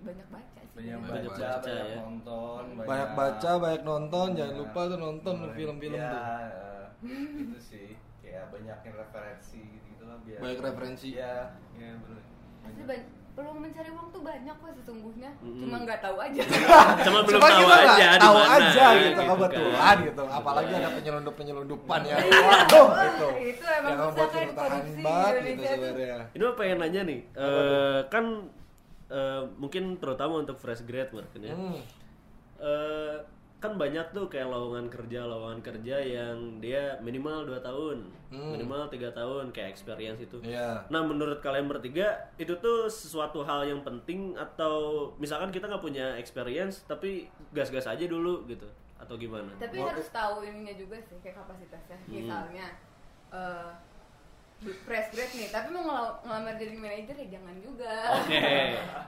banyak baca sih Banyak Banyak Banyak baca, baca, banyak ya. nonton, Banyak baca, banyak nonton. Jangan Iya. lupa tuh nonton film-film Iya, tuh. eh, itu sih kayak banyakin referensi gitu lah biar Banyak referensi. Iya, iya benar. Pasti peluang mencari uang tuh banyak kok sesungguhnya Mm-mm. cuma nggak tahu aja Cuma belum Cuma tahu kita aja tahu mana, aja ya, gitu kan. kebetulan gitu. Apalagi ada penyelundup penyelundupan ya. Waduh itu. itu emang Yang susah membuat kan bertahan banget gitu sebenarnya. Ini mah pengen nanya nih, eh, kan eh, mungkin terutama untuk fresh grad mungkin ya. Hmm. Eh, kan banyak tuh kayak lowongan kerja lowongan kerja yang dia minimal 2 tahun Hmm. minimal tiga tahun kayak experience itu Iya. nah menurut kalian bertiga itu tuh sesuatu hal yang penting atau misalkan kita nggak punya experience tapi gas-gas aja dulu gitu atau gimana tapi harus tahu ininya juga sih kayak kapasitasnya Hmm. misalnya eh fresh grade nih tapi mau ngel- ngelamar jadi manajer ya jangan juga Oke.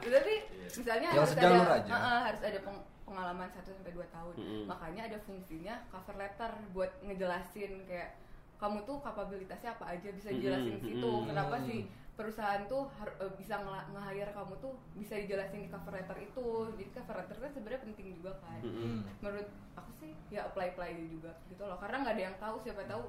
tapi misalnya Yang harus sejalur ada aja. Heeh, harus ada peng- pengalaman 1 sampai 2 tahun Mm-mm. makanya ada fungsinya cover letter buat ngejelasin kayak kamu tuh kapabilitasnya apa aja bisa dijelasin di situ Mm-mm. kenapa sih perusahaan tuh eh, bisa nge-hire kamu tuh bisa dijelasin di cover letter itu jadi cover letter kan sebenarnya penting juga kan Mm-mm. menurut aku sih ya apply apply juga gitu loh karena nggak ada yang tahu siapa tahu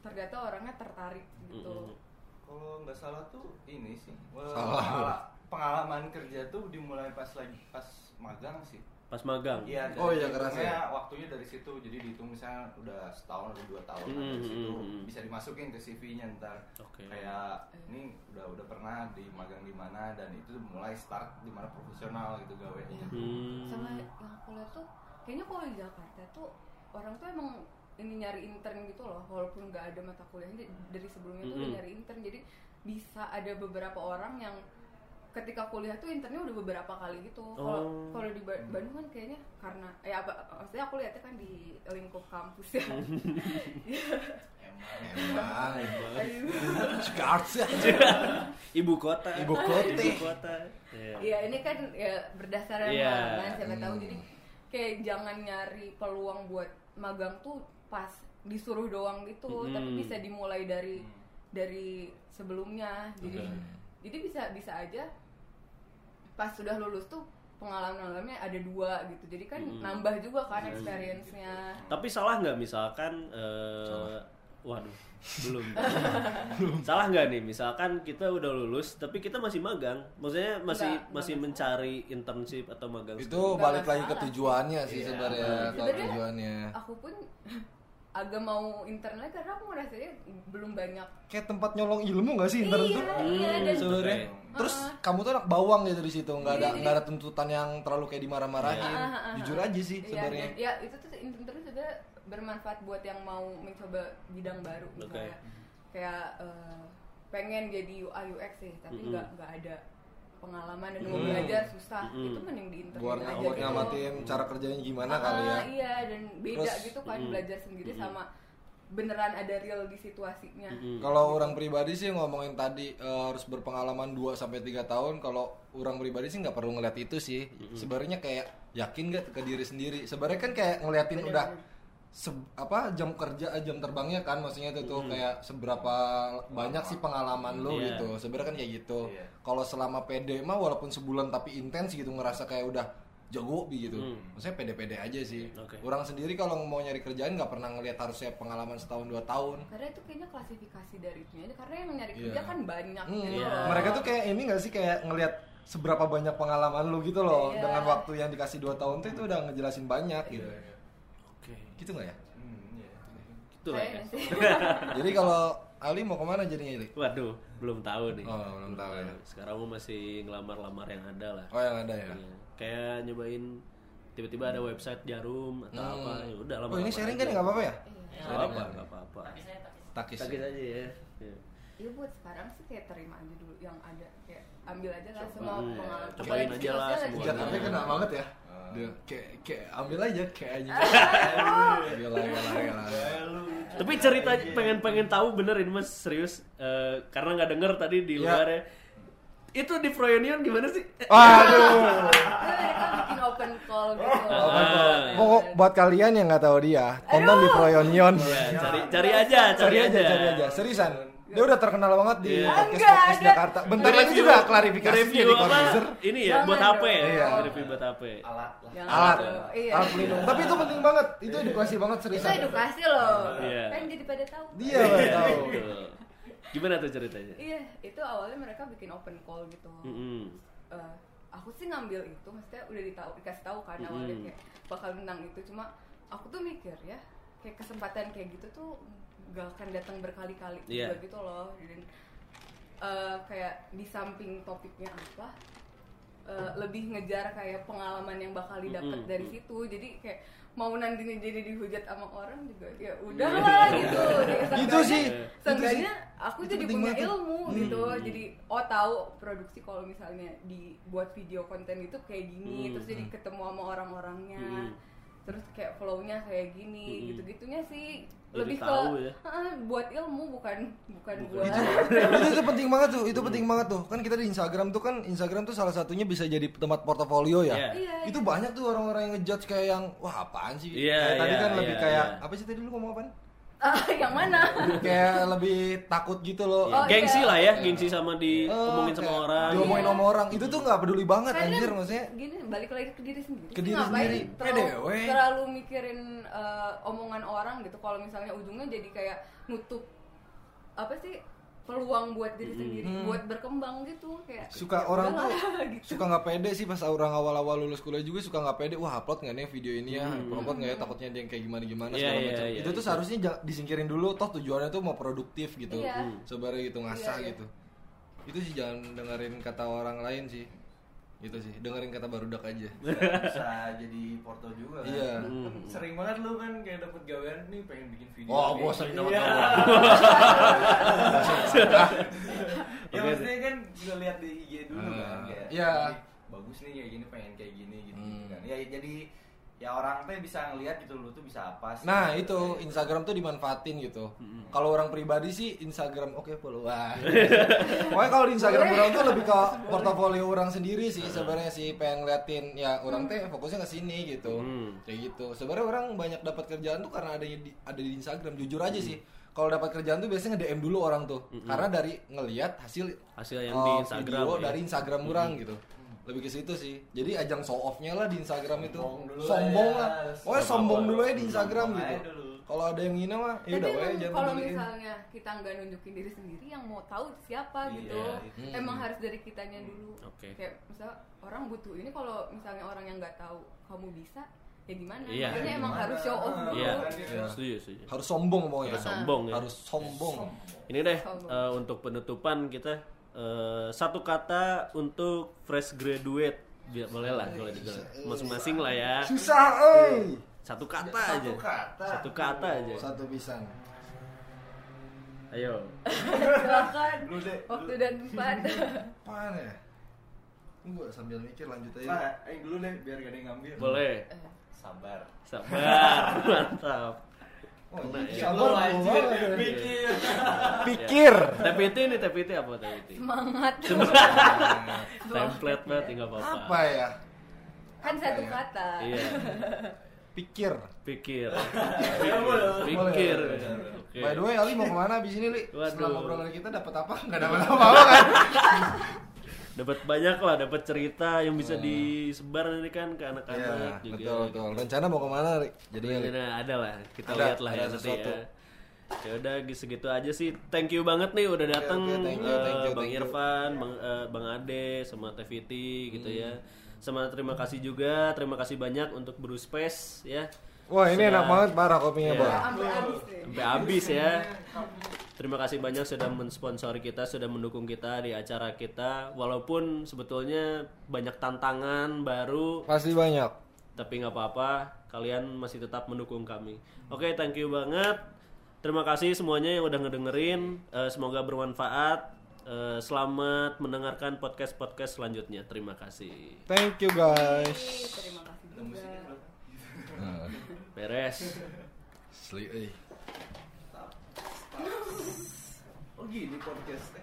ternyata orangnya tertarik gitu Mm-mm. Kalau nggak salah tuh ini sih. Salah. pengala- pengalaman kerja tuh dimulai pas lagi pas magang sih. Pas magang Iya. Oh, iya, kerasa ya? waktunya dari situ. Jadi dihitung misalnya udah setahun atau dua tahun Hmm, dari situ hmm, hmm. bisa dimasukin ke CV-nya ntar. Oke. Kayak ini udah udah pernah di magang di mana dan itu mulai start di mana profesional gitu gawenya. Hmm. sama yang aku lihat tuh kayaknya kalau di Jakarta tuh orang tuh emang ini nyari intern gitu loh walaupun nggak ada mata kuliahnya dari sebelumnya tuh udah Mm-mm. nyari intern jadi bisa ada beberapa orang yang ketika kuliah tuh internnya udah beberapa kali gitu kalau Oh. kalau di Ba- Bandung kan kayaknya karena ya apa maksudnya aku lihatnya kan di lingkup kampus ya Emang. Aduh. Jakarta. ibu kota Ibu kota. ibu kota Iya. Iya ini kan ya berdasarkan Iya. pengalaman siapa tahu Hmm. jadi kayak jangan nyari peluang buat magang tuh pas disuruh doang gitu Mm-mm. tapi bisa dimulai dari dari sebelumnya jadi jadi bisa bisa aja pas sudah lulus tuh pengalaman-pengalamannya ada dua gitu. Jadi kan Mm-mm. nambah juga kan experience-nya. Tapi salah nggak misalkan eh waduh belum. Salah nggak nih? Misalkan kita udah lulus tapi kita masih magang. Maksudnya masih Nggak, nggak masih masalah. mencari internship atau magang itu. Nggak balik lagi ke tujuannya sih Iya. sebenarnya kalau Sebenarnya- tujuannya. aku pun agak mau internal karena aku ngerasanya belum banyak. Kayak tempat nyolong ilmu gak sih intern iya tuh? iya Hmm, dan sebenarnya. Oke. terus Ah. kamu tuh anak bawang gitu di situ nggak ada Iya, nggak ada tuntutan yang terlalu kayak dimarah-marahin. Ah, ah, ah, jujur aja sih Iya, sebenarnya. ya itu tuh intern terus juga bermanfaat buat yang mau mencoba bidang baru misalnya kayak eh, pengen jadi UI UX sih tapi nggak nggak ada pengalaman dan mau Mm. belajar susah Mm-mm. itu mending di intern buat aja buat gitu. ngamatin cara kerjanya gimana Ah, kali ya iya dan beda Terus, gitu kan mm-mm. belajar sendiri Mm-mm. sama beneran ada real di situasinya Mm-mm. Kalau orang pribadi sih ngomongin tadi eh, harus berpengalaman 2 sampai 3 tahun. Kalau orang pribadi sih nggak perlu ngeliat itu sih. Sebenarnya kayak yakin gak ke diri sendiri. Sebenarnya kan kayak ngeliatin Bener, udah bener. Se- apa jam kerja eh, jam terbangnya kan maksudnya itu tuh kayak seberapa banyak sih pengalaman lo Iya. gitu. Sebenarnya kan kayak gitu. Iya. Kalau selama PD mah walaupun sebulan tapi intens gitu ngerasa kayak udah jago bi gitu. Hmm. Maksudnya pede-pede aja sih. Oke. Orang sendiri kalau mau nyari kerjaan nggak pernah ngelihat harusnya pengalaman setahun dua tahun. karena itu kayaknya klasifikasi dari itu karena yang nyari Iya. kerja kan banyak Hmm, gitu Iya. loh. Mereka tuh kayak ini gak sih kayak ngelihat seberapa banyak pengalaman lu gitu loh Iya. dengan waktu yang dikasih 2 tahun tuh itu udah ngejelasin banyak gitu. Oke. Gitu nggak ya? Hmm, iya. Itu lah ya. Jadi kalau Ali mau ke mana jadinya ini? Waduh, belum tahu nih. Oh, belum tahu ya. Sekarang gue masih ngelamar-lamar yang ada lah. Oh yang ada ya. Iya. Kayak nyobain tiba-tiba ada website jarum atau Hmm. apa ya udah Oh lamar ini sharing kan nggak apa-apa ya? Iya. Nggak apa-apa, nggak apa-apa. Takis. Sakit aja ya. Iya. Iya buat sekarang sih kayak terima aja dulu yang ada kayak ambil aja lah semua Hmm, pengalaman. cobain aja lah lagi semua. Jakarta kena banget ya. Dia kayak kayak ambil aja kayak aja. Gila gila gila. Tapi cerita pengen pengen tahu bener ini mas serius Eh, karena nggak denger tadi di Iya. luar ya. Itu di Froyonion gimana sih? Mereka bikin open call gitu. Ah. Pokok buat kalian yang nggak tahu dia, tonton di Froyonion. Ya, cari cari aja, Cari aja, cari aja. Seriusan. Dia udah terkenal banget di Iya. podcast Enggak, podcast enggak. Jakarta. Bentar lagi Review- juga klarifikasi review jadi. Ini ya Jangan buat. HP ya, Iya. review buat HP. Alat lah. Yang Alat, gitu. Iya. alat pelindung. Tapi itu penting banget. Itu edukasi banget Itu seriusan. edukasi loh. Iya. Kan jadi pada tahu. Dia baru tahu. Gimana tuh ceritanya? Iya, itu awalnya mereka bikin open call gitu. Mm-mm. Eh, aku sih ngambil itu, maksudnya udah ditahu, dikasih tahu kan awalnya Mm-mm. kayak bakal menang itu. Cuma aku tuh mikir ya, kayak kesempatan kayak gitu tuh gak akan datang berkali-kali Iya. juga gitu loh. Dan eh, kayak di samping topiknya apa, eh, lebih ngejar kayak pengalaman yang bakal didapat Mm-mm. dari situ. Jadi kayak mau nantinya jadi dihujat sama orang juga ya udahlah gitu. Jadi Itu seenggaknya- sih, Seenggaknya aku Itu jadi punya banget ilmu Hmm. gitu. Jadi oh tahu produksi kalau misalnya dibuat video konten itu kayak gini, Hmm. terus jadi ketemu sama orang-orangnya. Hmm. Terus kayak flow-nya kayak gini, Hmm. gitu-gitunya sih Lebih lebih tahu ke ya. "Ah, buat ilmu bukan bukan Bukan. buat itu, itu penting banget tuh, itu penting banget tuh. Kan kita di Instagram tuh kan Instagram tuh salah satunya bisa jadi tempat portofolio ya. Iya. Iya, Itu banyak tuh orang-orang yang ngejudge kayak yang wah apaan sih? Iya, kayak tadi iya, kan lebih iya, kayak iya. apa sih tadi lu ngomong apaan? Ah, yang mana? kayak lebih takut gitu loh. Oh, gengsi iya. lah ya, gengsi sama di Eh, ngomongin sama orang. Diomongin sama orang. Itu tuh nggak peduli banget Karena anjir maksudnya. gini balik lagi ke diri sendiri. Ke diri ngapain sendiri. Terlalu, PDW. terlalu mikirin eh, omongan orang gitu. Kalau misalnya ujungnya jadi kayak nutup apa sih peluang buat diri sendiri, Hmm. buat berkembang gitu kayak. suka ya orang tuh gitu. suka nggak pede sih pas orang awal-awal lulus kuliah juga suka nggak pede wah upload nggak nih video ini ya Hmm. upload nggak ya takutnya dia yang kayak gimana gimana Iya, segala iya, macam iya, itu tuh iya. seharusnya disingkirin dulu toh tujuannya tuh mau produktif gitu Iya. Hmm. sebenarnya gitu ngasah Iya, iya. gitu itu sih jangan dengerin kata orang lain sih itu sih dengerin kata barudak aja Bisa jadi porto juga kan. Iya. Hmm. Sering banget lu kan kayak dapet gawean nih pengen bikin video. Wah, nih. gua sering dapet Iya. ya maksudnya kan gue lihat di IG dulu kan Ah, kayak. "Ih, bagus nih kayak gini pengen kayak gini gitu, Hmm. kan ya jadi ya orang teh bisa ngelihat gitu lu tuh bisa apa sih Nah itu Instagram tuh dimanfaatin gitu. Kalau orang pribadi sih Instagram oke follow. Wah. Pokoknya kalau di Instagram orang tuh lebih ke portofolio orang sendiri sih sebenarnya sih pengen ngeliatin ya orang teh fokusnya ke sini gitu. Hmm. Kayak gitu. Sebenarnya orang banyak dapat kerjaan tuh karena adanya di, ada di Instagram. Jujur aja sih. Kalau dapat kerjaan tuh biasanya nge-DM dulu orang tuh. Karena dari ngelihat hasil Hasil yang uh, di Instagram video ya. dari Instagram orang gitu. Lebih ke situ sih. Jadi ajang show off-nya lah di Instagram itu. Sombong Sombong lah. Pokoknya sombong dulu ya di Sombong Instagram gitu. Kalau ada yang ngina mah, ya udah jangan kalau misalnya kita nggak nunjukin diri sendiri, yang mau tahu siapa Iya, gitu. itu. Emang harus dari kitanya dulu. Oke. Kayak misal orang butuh ini kalau misalnya orang yang nggak tahu kamu bisa, ya gimana? Iya. Makanya emang Gimana? harus show off dulu. Iya, Iya. setuju, setuju. Harus sombong pokoknya. Harus sombong ya. Harus sombong. Ini deh Sombong. eh, untuk penutupan kita eh, satu kata untuk fresh graduate. Biar boleh lah kalau dibilang. Masing-masing lah ya. Susah, eh. Satu kata Satu aja. kata. Satu kata aja. Satu pisang. Ayo. Silakan. Lu deh, Waktu dan tempat. Apaan ya? Tunggu sambil mikir lanjut aja. Nah, eh dulu deh biar gak ada yang ngambil. Boleh. Sabar. Sabar. Mantap. Oh, Kena ini ya. Sabar Lu gua anjir, banget. mikir. Pikir. TPT ini TPT apa TPT? Semangat. Template banget nggak apa-apa. Apa ya? kan satu ya? kata. Iya. Pikir. Pikir. Pikir. Boleh. Oke. By the way, Ali mau ke mana abis ini, Li? Waduh. Setelah ngobrol kita dapat apa? Enggak dapat apa-apa kan? dapat banyak lah, dapat cerita yang bisa disebar nanti kan ke Iya, anak-anak juga. betul betul. Rencana mau ke mana, Li? Jadi nah, ada lah, kita Ada, lihat lah ada ya nanti ya. Ya udah segitu aja sih. Thank you banget nih udah datang oke, thank you, eh, thank you, Bang thank you. Irfan, Bang eh, Bang Ade sama TVT gitu ya. Sama terima kasih juga, terima kasih banyak untuk Bruce Space ya. Wah, ini Sudah- enak banget parah kopinya, Iya. Bang. Sampai habis ya. Terima kasih banyak sudah mensponsori kita, sudah mendukung kita di acara kita. Walaupun sebetulnya banyak tantangan baru, Pasti banyak. tapi nggak apa-apa. Kalian masih tetap mendukung kami. Oke, thank you banget. Terima kasih semuanya yang udah ngedengerin. Eh, semoga bermanfaat. Eh, selamat mendengarkan podcast podcast selanjutnya. Terima kasih. Thank you guys. Terima kasih juga. Beres. Asli, eh. Oh gini podcastnya.